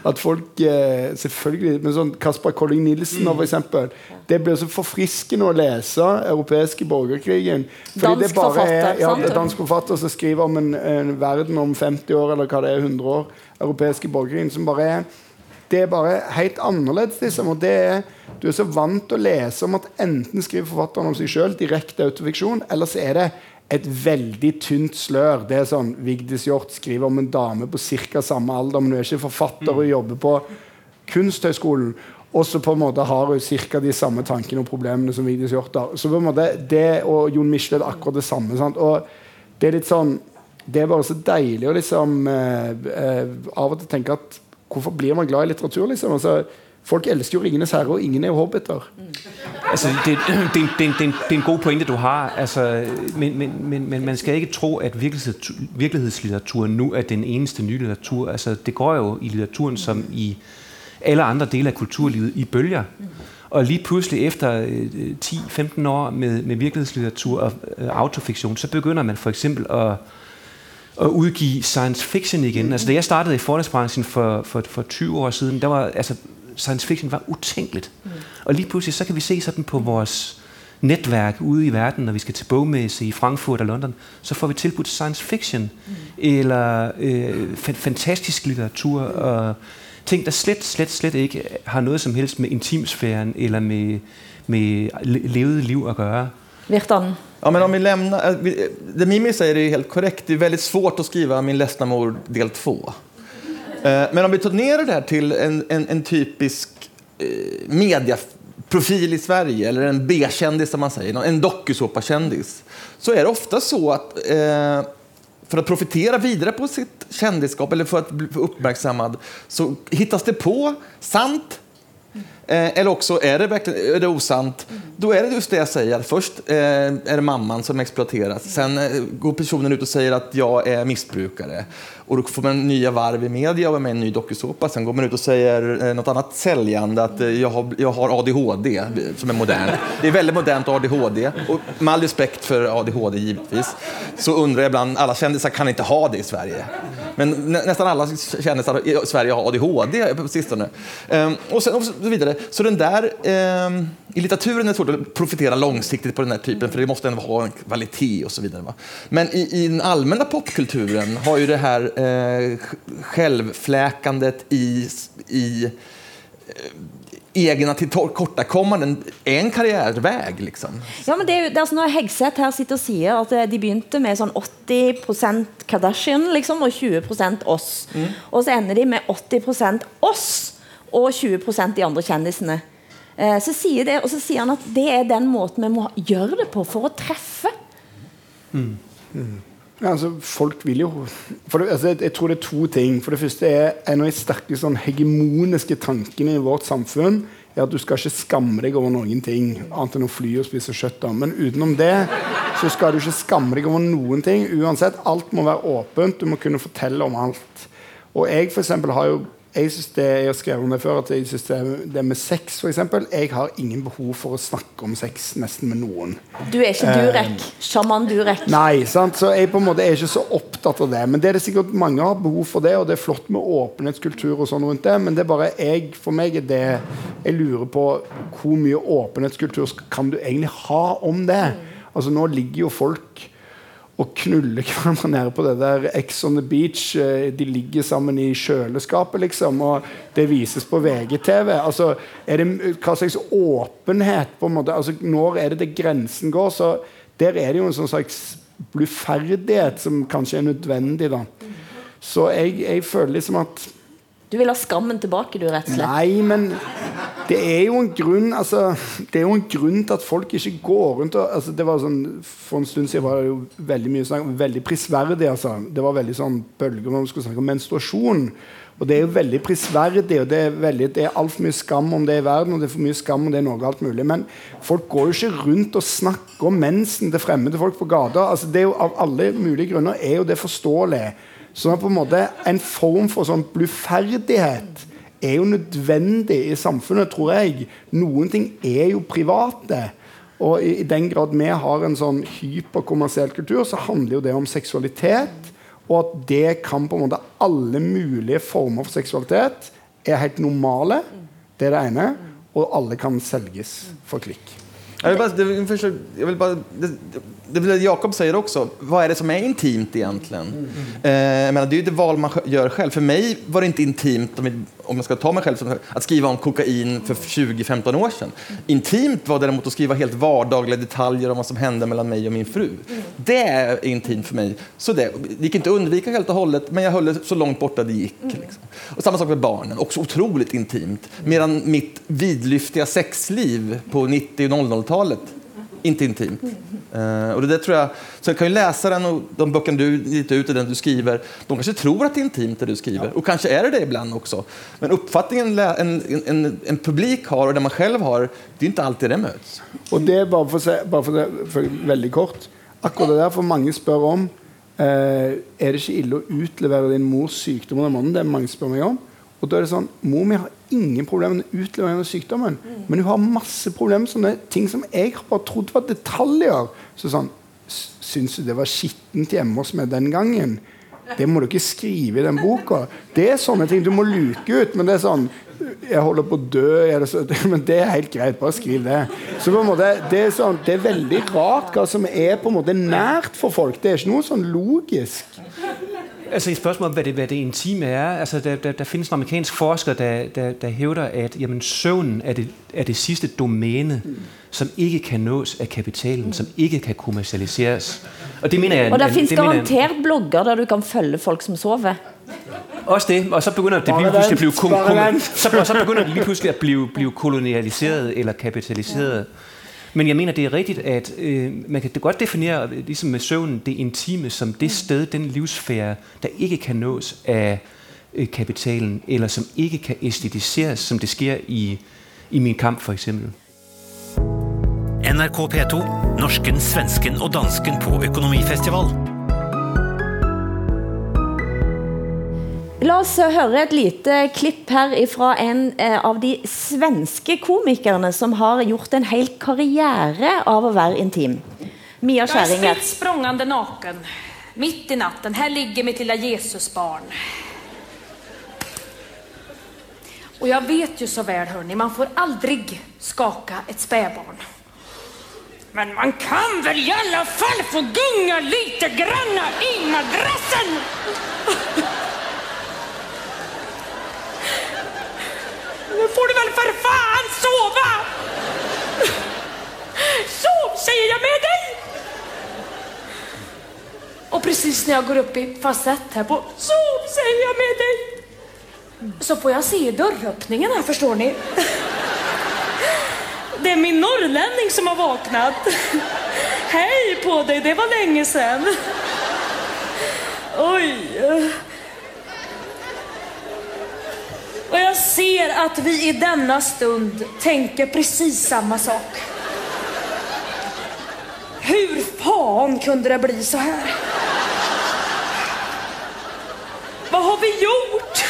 At folk eh, selvfølgelig med sånn Caspar Colling Nilsen for eksempel, Det blir så forfriskende å lese europeiske borgerkrigen. Fordi Dansk det bare forfatter, er, ja, dansk forfatter som skriver om en, en verden om 50 år, eller hva det er, 100 år. Europeiske borgerkrigen. Som bare er det er bare helt annerledes. Liksom. Og det er, du er så vant til å lese om at enten skriver forfatteren om seg sjøl, direkte autofiksjon, eller så er det et veldig tynt slør. Det er sånn Vigdis Hjorth skriver om en dame på ca. samme alder, men hun er ikke forfatter og jobber på Kunsthøgskolen. Og så på en måte har hun ca. de samme tankene og problemene som Vigdis Hjorth har. Så på en måte det og Jon Michelet er akkurat det samme. Sant? Og det er litt sånn det er bare så deilig å liksom eh, eh, av og til tenke at Hvorfor blir man glad i litteratur? liksom? Altså, folk elsker jo 'Ringenes herre', og ingen er jo hobbiter. Altså, det, det, det, det, er en god pointe, du har. Altså, men, men, men, men man skal ikke tro, at virkelighetslitteraturen nå er den eneste nye litteratur. Altså, det går jo i litteraturen som i alle andre dele av kulturlivet i bølger. Og lige pludselig efter øh, 10-15 år med, med virkelighetslitteratur og autofiksjon, autofiktion, så begynner man for eksempel at, udgive science fiction igen. Altså, da jeg startede i forlagsbranchen for, for, for 20 år siden, der var altså, science fiction var utænkeligt. Mm. Og lige pludselig så kan vi se sådan på vores netværk ude i verden, når vi skal til bogmesse i Frankfurt og London, så får vi tilbudt science fiction mm. eller øh, fa- fantastisk litteratur og ting, der slet, slet, slet ikke har noget som helst med intimsfæren eller med, med levet liv at gøre. Virtanen. Ja, men om vi lämnar, eh, det Mimmi säger är helt korrekt. Det är väldigt svårt att skriva Min ledsna mor del 2. Men om vi tar ner det här till en, en, en typisk medieprofil mediaprofil i Sverige, eller en B-kändis som man säger, en dokusåpakändis, så är det ofta så att eh, för att profitera vidare på sitt kändisskap eller för att bli uppmärksammad så hittas det på sant Eh, eller också är det är det osant. Då är det just det jag säger. Först eh, är det mamman som exploateras. Sen eh, går personen ut och säger att jag är missbrukare. Och då får man nya varv i media och är med i en ny dokusåpa. Sen går man ut och säger eh, något annat säljande, att eh, jag, har, jag har ADHD, som är modernt. Det är väldigt modernt ADHD. Och med all respekt för ADHD givetvis, så undrar jag ibland, alla kändisar kan inte ha det i Sverige. Men nä, nästan alla kändisar i Sverige har ADHD på sistone. Ehm, och, sen, och så vidare. Så den där, eh, i litteraturen är det svårt att profitera långsiktigt på den här typen, för det måste ändå ha en kvalitet och så vidare. Va? Men i, i den allmänna popkulturen har ju det här eh, självfläkandet i, i egna tillkortakommanden är en karrierevei. Liksom. Ja, men det er jo, det er altså når Hegseth her sitter og sier at eh, de begynte med sånn 80% Kardashian liksom, og 20% oss. Og så ender de med 80% oss og 20% de andre kjendisene. Eh, så sier det, og så sier han at det er den måten vi må gjøre det på for å treffe. Ja, altså, folk vil jo det, altså, jeg, jeg tror det er to ting. For det første er en av de sterke sånn, hegemoniske tankene i vårt samfunn er at du skal ikke skamme deg over noen ting annet enn å fly og spise kjøtt. Men utenom det så skal du ikke skamme deg over noen ting. Uansett, alt må være åpent. Du må kunne fortelle om alt. Og jeg for eksempel, har jo jeg synes det, jeg har skrevet om det før, at jeg synes det, det med sex for eksempel, Jeg har ingen behov for å snakke om sex nesten med noen. Du er ikke Durek. Sjaman Durek. Nei, sant? så jeg på en måte er ikke så opptatt av det. Men det er det sikkert mange har behov for det, og det er flott med åpenhetskultur og sånn rundt det. Men det er bare jeg, for meg er det Jeg lurer på hvor mye åpenhetskultur kan du egentlig ha om det? Altså Nå ligger jo folk og knuller hverandre nede på det der Ex on the beach. eh, De ligger sammen i kjøleskapet, liksom, og det vises på VGTV. Altså, er det, hva slags åpenhet på en måte, altså Når er det det grensen går? Så Der er det jo en sånn slags bluferdighet som kanskje er nødvendig. da Så jeg, jeg føler liksom at Du vil ha skammen tilbake, du, rett og slett. Nei, men det er jo en grunn altså, Det er jo en grunn til at folk ikke går rundt og altså, det var sånn, For en stund siden var det jo veldig mye snakk veldig prisverdig. Altså. Det var veldig sånn bølger når man skulle snakke om menstruasjon. Og det er jo veldig prisverdig, og det er, veldig, det er altfor mye skam om det i verden. Og det er for mye skam om det er noe alt mulig. Men folk går jo ikke rundt og snakker om mensen til fremmede folk på gata. Altså, det er jo, av alle mulige grunner er jo det forståelig. Så på en måte en form for sånn bluferdighet er jo nødvendig i samfunnet, tror jeg. Noen ting er jo private. Og i, i den grad vi har en sånn hyperkommersiell kultur, så handler jo det om seksualitet. Og at det kan på en måte alle mulige former for seksualitet er helt normale. Det er det ene. Og alle kan selges for klikk. Jeg vil bare, det, jeg vil bare det, det, det är Jakob säger också. Vad är det som är intimt egentligen? Eh, jag menar, det är ju det val man gör själv. För mig var det inte intimt, om jag, om jag ska ta mig själv som att skriva om kokain för 20-15 år sedan. Intimt var däremot att skriva helt vardagliga detaljer om vad som hände mellan mig och min fru. Det är intimt för mig. Så det, det gick inte att undvika helt och hållet, men jag höll det så långt borta det gick. Liksom. Och samma sak med barnen, också otroligt intimt. Medan mitt vidlyftiga sexliv på 90 och 00-talet, inte intimt. Uh, och det där tror jag, så jag kan ju läsa den och de böckerna du gett ut och den du skriver, de kanske tror att det är intimt det du skriver. Och kanske är det det ibland också. Men uppfattningen en, en, en publik har och den man själv har, det är inte alltid det möts. Og det bare for, å se, bara för, det, for veldig kort. Akkurat det der for mange spør om eh, Er det ikke ille å utlevere din mors mannen? Det er mange spør meg om. Og da er det sånn Mor mi har ingen problemer med utlevering av sykdommen, men hun har masse problemer med sånne ting som jeg har bare trodd var detaljer. Så sånn "S- Syns du det var skittent hjemme hos meg den gangen? Det må du ikke skrive i den boka. Det er sånne ting du må luke ut. Men det er sånn Jeg holder på å dø. Det så, *laughs* men det er helt greit. Bare skriv det. Så på en måte, det, er sånn, det er veldig rart hva som er på en måte nært for folk. Det er ikke noe sånn logisk. Altså i spørgsmålet om, hvad det, hvad det intime er, altså der, der, der findes en amerikansk forsker, der, der, der hævder, at jamen, søvnen er det, er det sidste domæne, som ikke kan nås af kapitalen, som ikke kan kommercialiseres. Og det mener jeg... Og der findes garanteret garantert blogger der du kan følge folk som sover. Også det, og så begynder det lige pludselig at blive, kom, kom, så, så begynder det lige pludselig at blive, blive kolonialiseret eller kapitaliseret. Men jeg mener, det er rigtigt, at øh, man kan godt definere, øh, ligesom med søvnen, det intime som det sted, den livsfære, der ikke kan nås af øh, kapitalen, eller som ikke kan æstetiseres, som det sker i, i min kamp for eksempel. NRK P2, norsken, svensken og dansken på økonomifestival. La oss høre et lite klipp her fra en eh, av de svenske komikerne som har gjort en hel karriere av å være intim. Mia Skjæringer. Jeg er spritt språngande naken. midt i natten. Her ligger mitt lilla Jesusbarn. Og jeg vet jo så vel, hørni, man får aldri skake et spedbarn. Men man kan vel i alle fall få gunga lite grann i madrassen? Nu for faen sove! Sov sier jeg med deg! Og precis når jeg går opp i fasett her på Sov sier jeg med deg! Så får jeg se døråpningen her, forstår ni. Det er min nordlending som har vaknat. Hej på deg, det var lenge siden. Oj. Och jag ser att vi i denna stund tänker precis samma sak. Hur fan kunde det bli så här? Vad har vi gjort?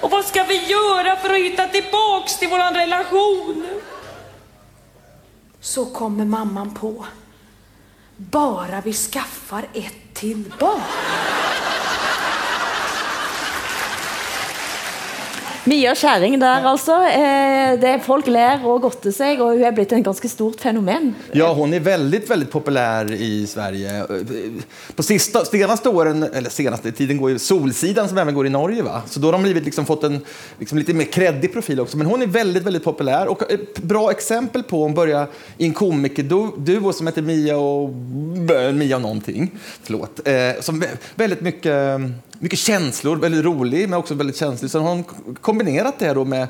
Och vad ska vi göra för att hitta tillbaks till våran relation? Så kommer mamman på. Bara vi skaffar ett till barn. Mia Skjæring der, altså. Eh, det, folk ler og godter seg, og hun er blitt en ganske stort fenomen. Ja, hun er veldig veldig populær i Sverige. På sista, senaste åren, eller senaste tiden går jo Solsidan som även går i Norge. Va? Så da har de blivit liksom fått en liksom litt mer kreddig profil også. Men hun er veldig veldig populær. Og et bra eksempel på Hun börjar i en komikerduo som heter Mia og Mia og någonting. Förlåt. Eh, som veldig mycket, mycket känslor, väldigt rolig men också väldigt känslig. Så hon kombinerat det då med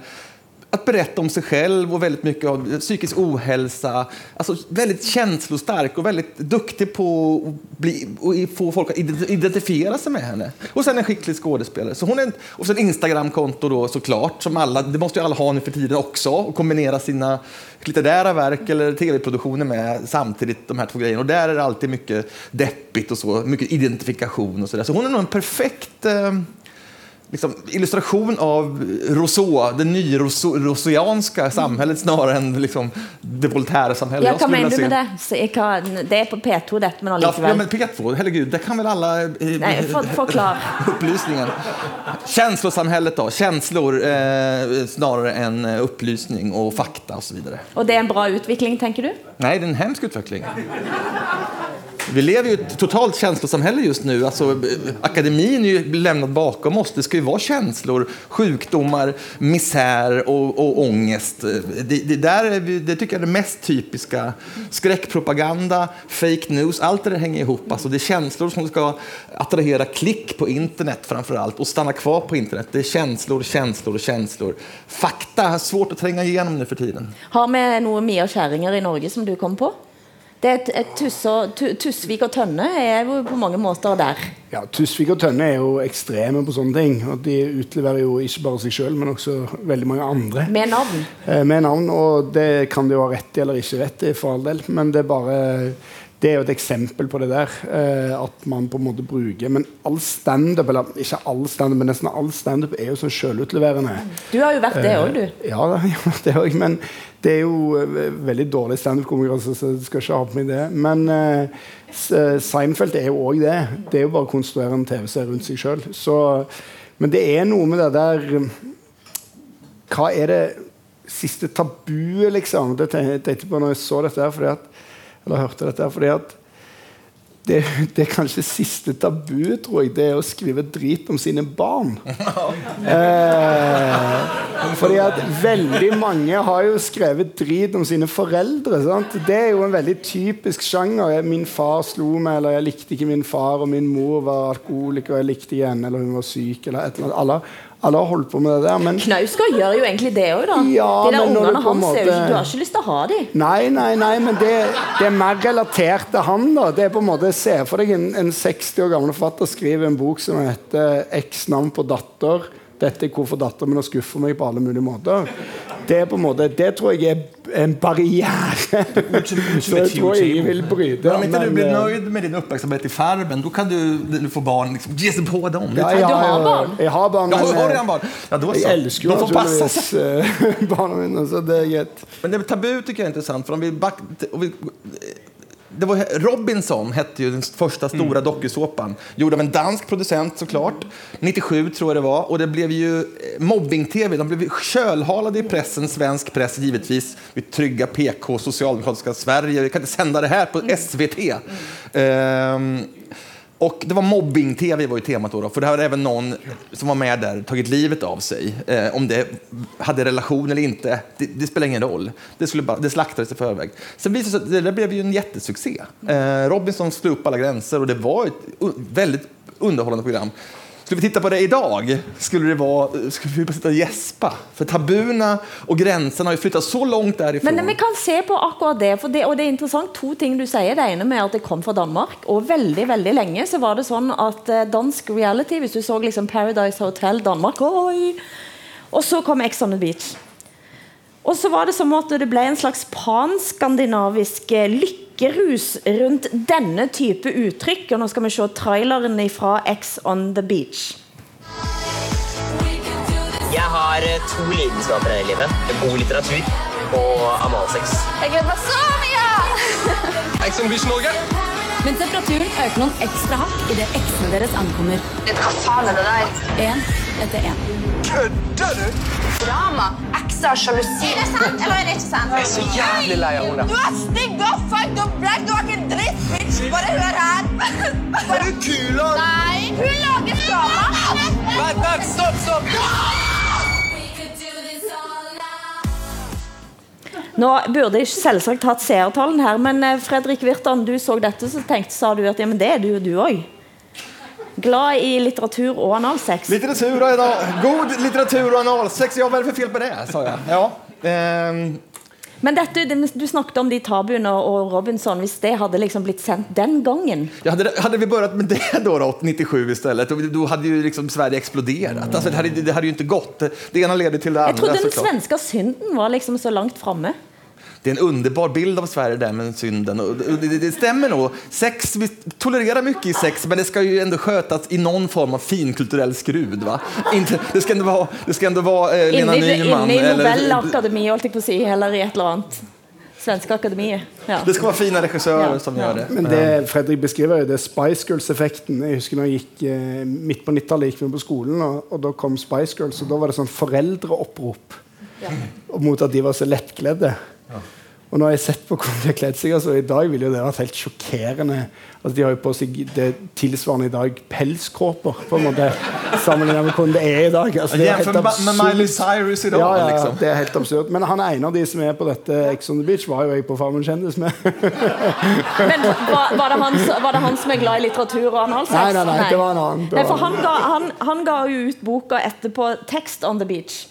att berätta om sig själv och väldigt mycket av psykisk ohälsa. Alltså väldigt känslostark och väldigt duktig på att bli, och få folk att identifiera sig med henne. Och sen en skicklig skådespelare. Så hon är, och sen Instagramkonto då såklart, som alla, det måste ju alla ha nu för tiden också, och kombinera sina litterära verk eller tv-produktioner med samtidigt de här två grejerna. Och där är det alltid mycket deppigt och så, mycket identifikation och sådär. Så hon är nog en perfekt eh, liksom, illustration av Rousseau, det nyrousseauianska samhället snarere enn liksom, det Voltaire-samhället. Ja, hva mener du med det? Kan, det er på P2, dette, men allikevel. Ja, men P2, herregud, det kan vel alle eh, Nej, for, forklar. *laughs* Upplysningen. Känslosamhället då, känslor eh, snarare än eh, upplysning och fakta och så vidare. Og det er en bra utvikling, tenker du? Nej, det är en hemsk utveckling. Vi lever ju i ett totalt känslosamhälle just nu. Alltså, akademin är ju lämnat bakom oss. Det ska ju vara känslor, sjukdomar, misär och, och ångest. Det, det, det tycker jag är det mest typiska. Skräckpropaganda, fake news, allt det där hänger ihop. Det är känslor som ska attrahera klick på internet framför allt och stanna kvar på internet. Det är känslor, känslor känslor. Fakta er svårt att tränga igenom nu för tiden. Har vi noen Mia Skjæringer i Norge som du kom på? Det er et, Tusvik og Tønne er jo på mange måter der. Ja, Tusvik og Tønne er jo ekstreme på sånne ting. og De utleverer jo ikke bare seg sjøl, men også veldig mange andre. Med navn? Eh, med navn, og Det kan de jo ha rett i eller ikke rett i, for all del. Men det er bare det er jo et eksempel på det der. Eh, at man på en måte bruker Men all standup, eller ikke all standup, men nesten all standup er jo sånn sjølutleverende. Du har jo vært det òg, du. Eh, ja, *laughs* det òg. Men det er jo eh, veldig dårlig standup-konkurranse, så jeg skal ikke ha på meg det. Men uh, Seinfeld er jo òg det. Det er jo bare å konstruere en TV-serie rundt seg sjøl. Men det er noe med det der Hva er det siste tabuet, liksom? Det tenkte jeg på når jeg så dette. her, fordi at eller hørte dette, fordi at det, det, er kanskje siste tabu, tror jeg, det er å skrive drit om sine barn. *laughs* Eh, fordi at veldig mange har jo skrevet drit om sine foreldre. Sant? Det er jo en veldig typisk sjanger. 'Min far slo meg', eller 'jeg likte ikke min far', og 'min mor var alkoholiker', og 'jeg likte ikke henne', eller 'hun var syk', eller et eller annet. Alle, alle har holdt på med det der. Men... Knausgård gjør jo egentlig det òg, da. Ja, de der ungene hans måte... ikke, Du har ikke lyst til å ha dem. Nei, nei, nei, men det, det, er mer relatert til han. da Det er på en måte Se for deg en, en 60 år gammel forfatter skriver en bok som heter 'X navn på datter'. Dette er hvorfor dattera mi skuffer meg på alle mulige måter. Det er måte, det tror jeg er en barriere. Så jeg tror jeg ingen vil bryte. Men om ikke du blir nöjd med din oppmerksomhet i Farmen, da kan du, få barn liksom, ge seg på dem. Ja, ja, du har barn? Jeg har barn. Men, har redan barn. Ja, då jeg så. elsker jo De får passa eh, barna mine, så det er gett. Men det tabu tycker jag är intressant. För om vi back, om vi, det var, Robinson hette ju den första stora Mm. dokusåpan. Gjord av en dansk producent såklart. 97 tror jag det var. Och det blev ju eh, mobbing-tv. De blev kölhalade i pressen, svensk press givetvis. Vi trygga PK, socialdemokratiska Sverige. Vi kan inte sända det här på Mm. SVT. Och det var mobbing-tv var ju temat då, då, för det hade även någon som var med där tagit livet av sig. Eh, om det hade relation eller inte, det, det spelar ingen roll. Det, skulle bara, det slaktades i förväg. Sen visade det sig att det blev ju en jättesuccé. Eh, Robinson slog upp alla gränser och det var ett väldigt underhållande program. Skulle vi titta på det idag skulle, det vara, skulle vi bara sitta och gäspa. För tabuna och gränserna har ju flyttat så långt därifrån. Men vi kan se på akkurat det, for det, og det er interessant to ting du sier. Det ene med at det kom fra Danmark, og veldig, veldig lenge så var det sånn at eh, dansk reality, hvis du så liksom Paradise Hotel Danmark, oi, og så kom Ex on the Beach. Og så var det som at det ble en slags panskandinavisk eh, lykkerus rundt denne type uttrykk, og nå skal vi se traileren fra Ex on the Beach. Jeg har eh, to lidenskaper i livet. God litteratur og analsex. Jeg gleder meg så mye! Ex on Beach Norge. Men temperaturen øker noen ekstra hakk idet eksene deres ankommer. Hva faen er det der? Én etter én. Kødder du? Drama, ekser, sjalusi. Er det sant, eller er det ikke sant? Jeg er så jævlig lei av henne. Du er stygg og fucked og black. Du har ikke en dritt, bitch. Bare hør her. Er du kul, da? Nei, hun lager drama. Vent, vent, stopp, stopp! Nå burde jeg selvsagt hatt seertallen her, men eh, Fredrik Virtan, du så dette, så tenkte, sa du at ja, men det er du, og du òg. Glad i litteratur og analsex. Litteratur og anal, god litteratur og analsex, ja hva er det for fel på det? sa jeg. Ja. ehm, Men dette, du snakket om de tabuene og Robinson, hvis det hadde liksom blitt sendt den gangen. Ja, Hadde, hadde vi börjat med det då, då 97 istället, då, hade ju liksom Sverige exploderat. Alltså, det, hade, det hade ju inte gått. Det, ene leder til det Jeg trodde den svenske synden var liksom så langt framme. Det är en underbar bild av Sverige där med synden. Och det, det, det stämmer nog. Sex, vi tolererar mycket i sex, men det ska ju ändå skötas i någon form av finkulturell skrud. Va? Inte, det ska ändå vara, det ska ändå vara eh, Lena Inne, Nyman. inne i eller- holdt jeg på å si, eller i et eller annet. Svenske akademiet. Ja. Det skal være fina regissører Ja, som gjør det. Men det Fredrik beskriver, er jo det Spice Girls-effekten. Jeg husker når jeg gikk eh, Midt på 90-tallet gikk vi på skolen, og, og da kom Spice Girls, og da var det sånn foreldreopprop mot at de var så lettkledde. Og jeg har sett på hvordan de har kledd seg altså, I dag ville det vært helt sjokkerende. Altså, de har jo på seg det tilsvarende i dag pelskåper, på en måte, sammenlignet med hvordan det er i dag. Altså, det er helt absurd. Miley Cyrus idag. Ja, ja, liksom. det er helt absurd. Men han ene en av de som er på dette Ex on the Beach, var jo jeg på Farmen kjendis med. *laughs* Men var, var, det han, som- var det han som er glad i litteratur og analsex? Nei, nei, nei, det var en annen. Nei, for han ga, han, han ga jo ut boka etterpå 'Text on the Beach'.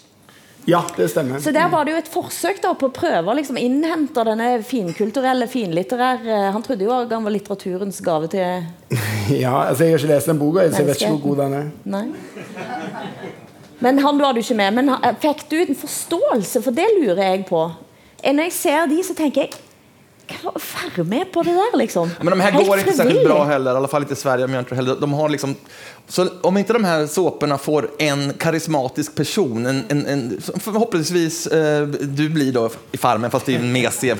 Ja, det stemmer. Så der var det jo et forsøk da på å prøve å liksom innhente denne finkulturelle, finlitterære Han trodde jo at han var litteraturens gave til *laughs* Ja, altså Jeg har ikke lest den boka, så jeg vet ikke hvor god den er. Nei. Men han var du ikke med. Men fikk du en forståelse? For det lurer jeg på. Eh, Når jeg ser de, så tenker jeg Være med på det der, liksom. Men de här Helt går inte särskilt bra heller, i alla fall inte i Sverige. Men jag tror heller. De har liksom, så om inte de här såporna får en karismatisk person, en, en, en, förhoppningsvis eh, du blir då i Farmen, fast det är en mesig.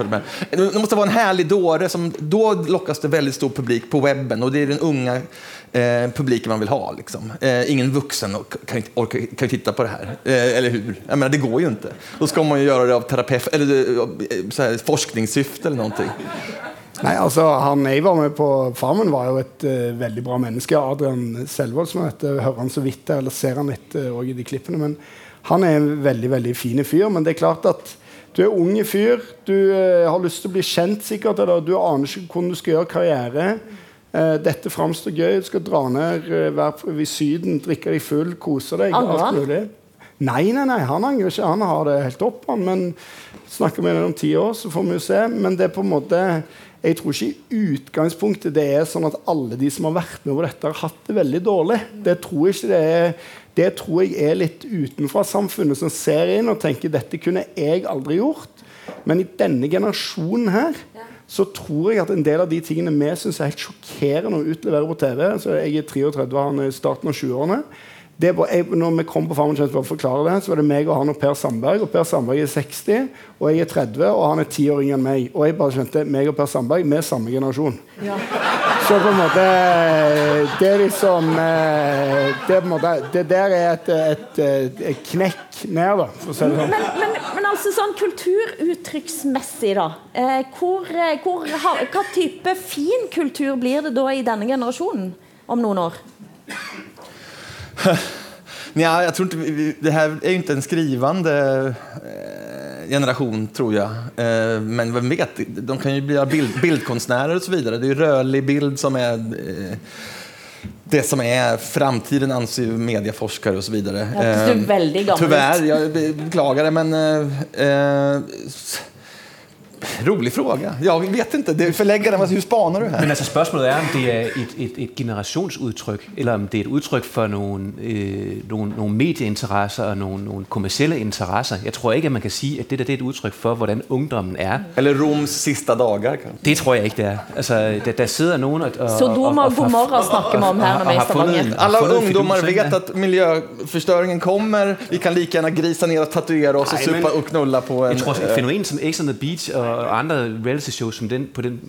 Det måste vara en härlig dåre, som, då lockas det väldigt stor publik på webben och det är den unga eh, publiken man vill ha. Liksom. Eh, ingen vuxen kan, orka, kan titta på det här, eh, eller hur? Jag menar, det går ju inte. Då ska man ju göra det av terapeut, eller eh, så här, forskningssyfte eller någonting. Nei, altså Han jeg var med på Farmen, var jo et uh, veldig bra menneske. Adrian Selvold, som heter. Hører han så vidt der, eller ser han litt uh, i de klippene. Men han er en veldig veldig fin fyr. Men det er klart at du er unge fyr. Du uh, har lyst til å bli kjent, sikkert, eller du aner ikke hvordan du skal gjøre karriere. Eh, dette framstår gøy. Du skal dra ned, Ved være i Syden, drikke deg full, kose deg. Alt mulig. Nei, nei, nei, han angrer ikke. Han har det helt opp. Han, men snakker ham om ti år, så får vi jo se. Men det er på en måte jeg tror ikke i utgangspunktet det er sånn at alle de som har vært med på dette, har hatt det veldig dårlig. Det tror jeg det er. Det tror jeg er litt utenfra samfunnet som ser inn og tenker dette kunne jeg aldri gjort. Men i denne generasjonen her så tror jeg at en del av de tingene vi syns er helt sjokkerende å utlevere på TV så Jeg er 33, han er i starten av 20-årene. Det var, jeg, når vi kom på Farmen Kjent, for å forklare det, så var det meg og han og Per Sandberg. Og Per Sandberg er 60, og jeg er 30, og han er 10 år yngre enn meg. Og jeg bare skjønte meg og Per Sandberg vi er samme generasjon. Så på en måte Det er liksom eh, Det, er måte, det der er et, et, et, knekk ned, da, for å si det sånn. Men, men, men altså sånn kulturuttrykksmessig, da. Eh, hvor, eh, hvor, ha, hva type fin kultur blir det da i denne generasjonen? om noen år? Nja, jag tror inte, det här är ju inte en skrivande eh, generation, tror jag. Eh, men vem vet, de kan ju bli bild, bildkonstnärer och så vidare. Det är ju rörlig bild som är eh, det som är framtiden, anser ju medieforskare och så vidare. Ja, det är Eh, väldigt gammalt Tyvärr, jag beklagar det, men... Rolig fråga. Jeg vet ikke. Det forlegger förläggaren, Hvor spaner spanar du her? Men altså Spørsmålet er, om det er et, et, et generationsudtryk, eller om det er et uttrykk for noen, øh, noen, noen medieinteresser og noen, noen, kommersielle interesser. Jeg tror ikke, at man kan si at det der det er et uttrykk for, hvordan ungdommen er. Eller Roms siste dager? kanskje. Det tror jeg ikke, det er. Altså, der, der sidder noen og... og Sodoma og Gomorra snakker vi om her når vi er i Stavanger. Alla funnet vet at miljøforstyrringen kommer. Vi kan like gjerne grise ned og tatovere oss og suppe og knulle på en... Jeg tror, eh, et fenomen som X on the Beach og og andre reality shows som den, på den,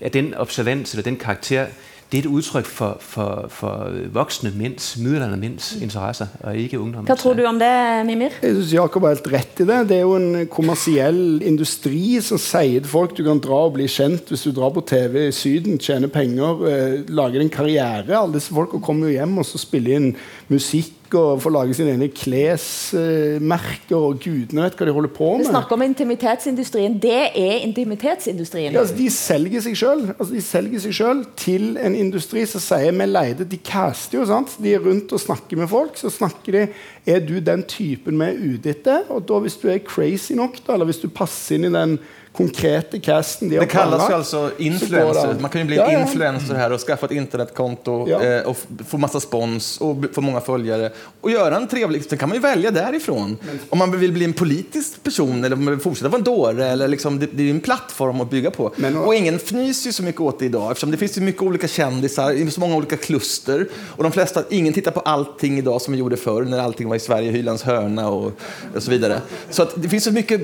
er den observans eller den karakter, det er et uttrykk for, for, for voksne menns, middelaldrende menns interesser, og ikke ungdommens. Hva tror du om det, Mimir? Jeg synes Jakob har helt rett i det. Det er jo en kommersiell industri som sier til folk du kan dra og bli kjent hvis du drar på TV i Syden, tjener penger, eh, lage en karriere. Alle disse folka kommer jo hjem og så spiller inn musikk og får lage sine egne klesmerker, og gudene vet hva de holder på Du med. snakker om intimitetsindustrien. Det er intimitetsindustrien. Ja, altså, de selger seg sjøl altså, til en industri som sier vi leide De caster jo, sant? De er rundt og snakker med folk. Så snakker de Er du den typen vi er ute etter. Og da hvis du er crazy nok, da, eller hvis du passer inn i den konkrete casten de har Det kallas ju planlagt, alltså så går det influencer. Man kan ju bli Ja, ja. influencer här och skaffa ett internetkonto Ja. eh, och få massa spons och få många följare. Och göra en trevlig... Sen kan man ju välja därifrån. Om man vill bli en politisk person eller om man vill fortsätta vara en dåre. Eller liksom, det, det är ju en plattform att bygga på. och ingen fnyser ju så mycket åt det idag eftersom det finns ju mycket olika kändisar, i så många olika kluster. Och de flesta, ingen tittar på allting idag som vi gjorde förr när allting var i Sverige, Hylands hörna och, och så vidare. Så att det finns så mycket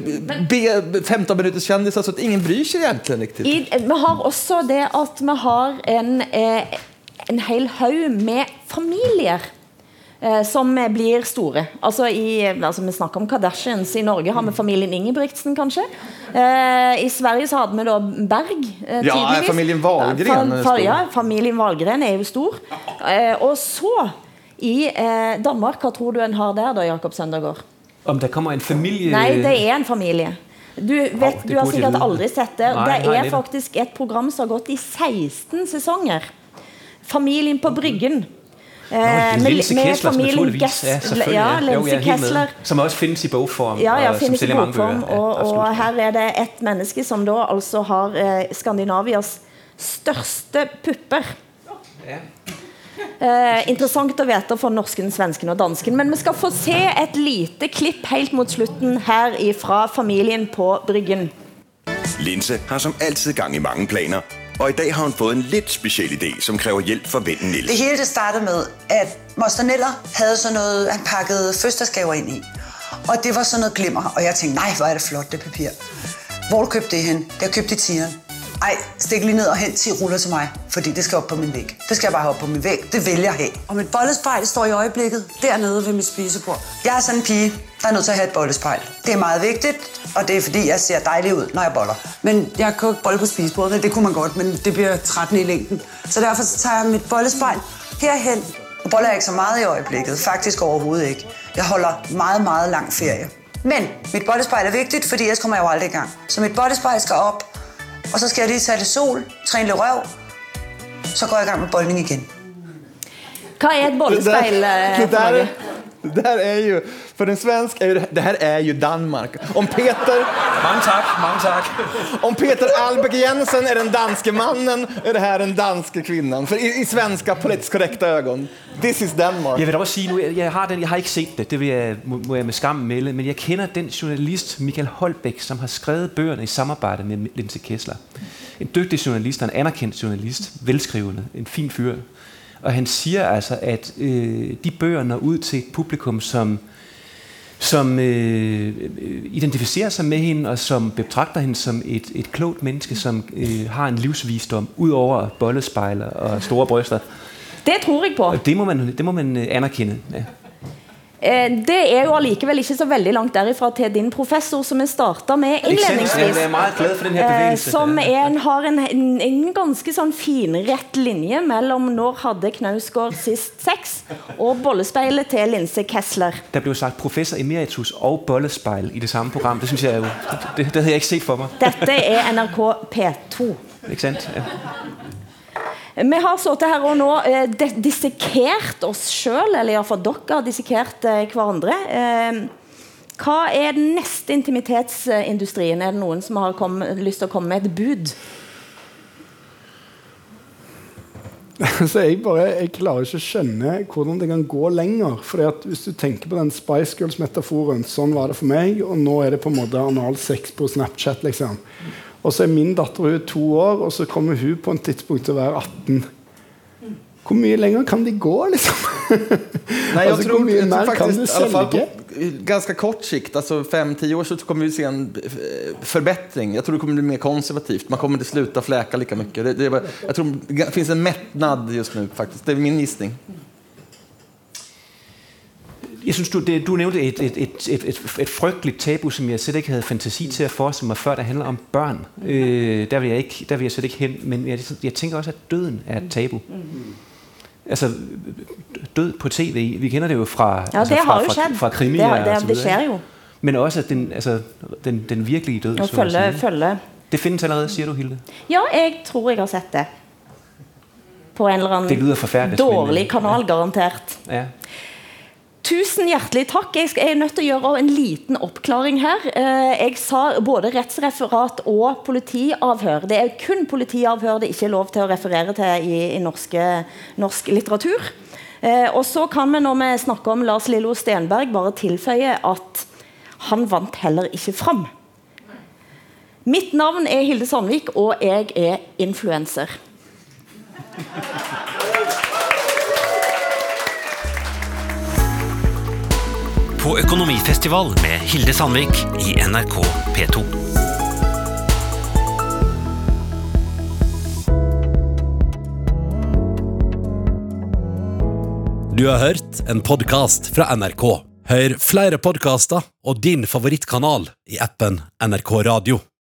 15 minuters kändisar så att ingen bryr seg egentlig riktig. I, vi har også det at vi har en, eh, en hel haug med familier eh, som blir store. Altså i, altså vi snakker om Kardashians. I Norge har vi familien Ingebrigtsen, kanskje. Eh, I Sverige så hadde vi da Berg. Eh, Ja, tidligvis. familien Valgren Fa- er fa- stor. Ja, familien Valgren er jo stor. Eh, og så i eh, Danmark, hva tror du en har der da, Jakob Søndergaard? Om det kommer en familie... Nei, det er en familie. Du, vet, du har sikkert aldri sett det. Det er faktisk et program som har gått i 16 sesonger. Familien på Bryggen. Eh, med- med familien naturligvis Gess- ja, ja, Lince Linse er. Kessler. Som også finnes i bokform. Ja, ja, finnes i bokform. Og, og her er det et menneske som da altså har eh, Skandinavias største pupper. Eh, interessant å vite for norsken, svensken og dansken. Men vi skal få se et lite klipp helt mot slutten her fra familien på Bryggen. Linse har som alltid gang i mange planer, og i dag har hun fått en litt spesiell idé, som kræver hjelp fra vennen Nils. Det hele det startede med, at Moster Neller hadde sånn noe han pakket fødselsdagsgaver inn i. Og det var sånn noe glimmer, og jeg tenkte nej, hvor er det flott, det papir. Hvor har du købt det hen? Det har jeg købt i tieren. Ej, stik lige ned og hent 10 ruller til mig, fordi det skal op på min væg. Det skal jeg bare have op på min væg. Det vil jeg have. Og mit bollespejl står i øjeblikket dernede ved mit spisebord. Jeg er sådan en pige, der er nødt til at have et bollespejl. Det er meget vigtigt, og det er fordi, jeg ser dejlig ud, når jeg boller. Men jeg kan jo ikke bolle på spisebordet, det kunne man godt, men det bliver trættende i længden. Så derfor så tager jeg mit bollespejl herhen. Og boller ikke så meget i øjeblikket, faktisk overhovedet ikke. Jeg holder meget, meget lang ferie. Men mit bollespejl er vigtigt, fordi ellers kommer jeg jo aldrig i gang. Så mit bollespejl skal op, og så skal jeg lige tage lidt sol, træne lidt røv, så går jeg i gang med boldning igen. Hva er et bollespejl? eh, det, for det noe? Det här är ju, för en svensk är ju det, det här är ju Danmark. Om Peter... Mange tack, mange tack. Om Peter Albeck Jensen är den danske mannen, är det här den danske kvinnan. För i, i svenska politiskt korrekta ögon. This is Denmark. Jeg vil også sige nu, jeg, jeg, har den, jeg har ikke set det, det vil jeg, må, jeg med skam melde, men jeg kender den journalist, Michael Holbæk, som har skrevet bøgerne i samarbejde med Linse Kessler. En dygtig journalist en anerkendt journalist, velskrivende, en fin fyr. Og han siger altså, at øh, de bøger når ud til et publikum, som, som øh, øh, identificerer sig med hende, og som betragter hende som et, et klogt menneske, som øh, har en livsvisdom, ud over bollespejler og store bryster. Det tror jeg på. Og det må man, det må man øh, anerkende. Ja. Eh, det er jo allikevel ikke så veldig langt derifra til din professor, som vi starta med innledningsvis. Jeg er meget glad for den her Eh, som er en, har en, en, en ganske sånn finrett linje mellom når hadde Knausgård sist sex, og bollespeilet til Linse Kessler. Det ble jo sagt professor emeritus og bollespeil i det samme program. Det synes jeg jo, det, det hadde jeg ikke sett for meg. Dette er NRK P2. Ikke sant? Ja. Vi har sittet her og nå eh, dissekert oss selv, eller i hvert fall dere har dissekert eh, hverandre. Eh, hva er den neste intimitetsindustrien? Er det noen som har kom, lyst til å komme med et bud? *laughs* Jeg, bare, jeg klarer ikke å skjønne hvordan det kan gå lenger. Fordi Hvis du tenker på den Spice Girls-metaforen, sånn var det for meg, og nå er det på en måte analsex på Snapchat. liksom. Og så er min datter hun er to år, og så kommer hun på en tidspunkt til å være 18. Hvor mye lenger kan de gå, liksom? Nei, *laughs* jeg altså, tror, hvor mye mer kan du selge? på ganska kort sikt, altså fem-ti år, så kommer vi se en forbedring. Jeg tror det kommer bli mer konservativt. Man kommer ikke slutte å fleke like mye. Det, det, jeg tror det finnes en metnad just nu faktisk. Det er min gissning. Jeg synes, du, det, du nævnte et, et, et, et, et, frygteligt tabu, som jeg slet ikke havde fantasi til at forestille mig før, der handler om børn. Øh, der, vil jeg ikke, der vil jeg slet ikke hen, men jeg, jeg tænker også, at døden er et tabu. Altså, død på tv, vi kender det jo fra, Ja, altså, fra, fra, skjedd. fra krimier Det det- og så det sker jo. Men også at den, altså, den, den virkelige død. Og følge, følge. Det findes allerede, siger du, Hilde? Ja, jeg tror jeg har sett det. På en eller Det lyder dårlig kanal, garantert. Ja. Tusen hjertelig takk. Jeg er nødt til å gjøre en liten oppklaring her. Eh, Jeg sa både rettsreferat og politiavhør. Det er kun politiavhør det ikke er lov til å referere til i, i norske, norsk litteratur. Eh, Og så kan vi, når vi snakker om Lars Lillo Stenberg, bare tilføye at han vant heller ikke fram. Mitt navn er Hilde Sandvik, og jeg er influenser. På Økonomifestival med Hilde Sandvik i NRK P2. Du har hørt en podcast fra NRK. Hør flere podcaster og din favorittkanal i appen NRK Radio.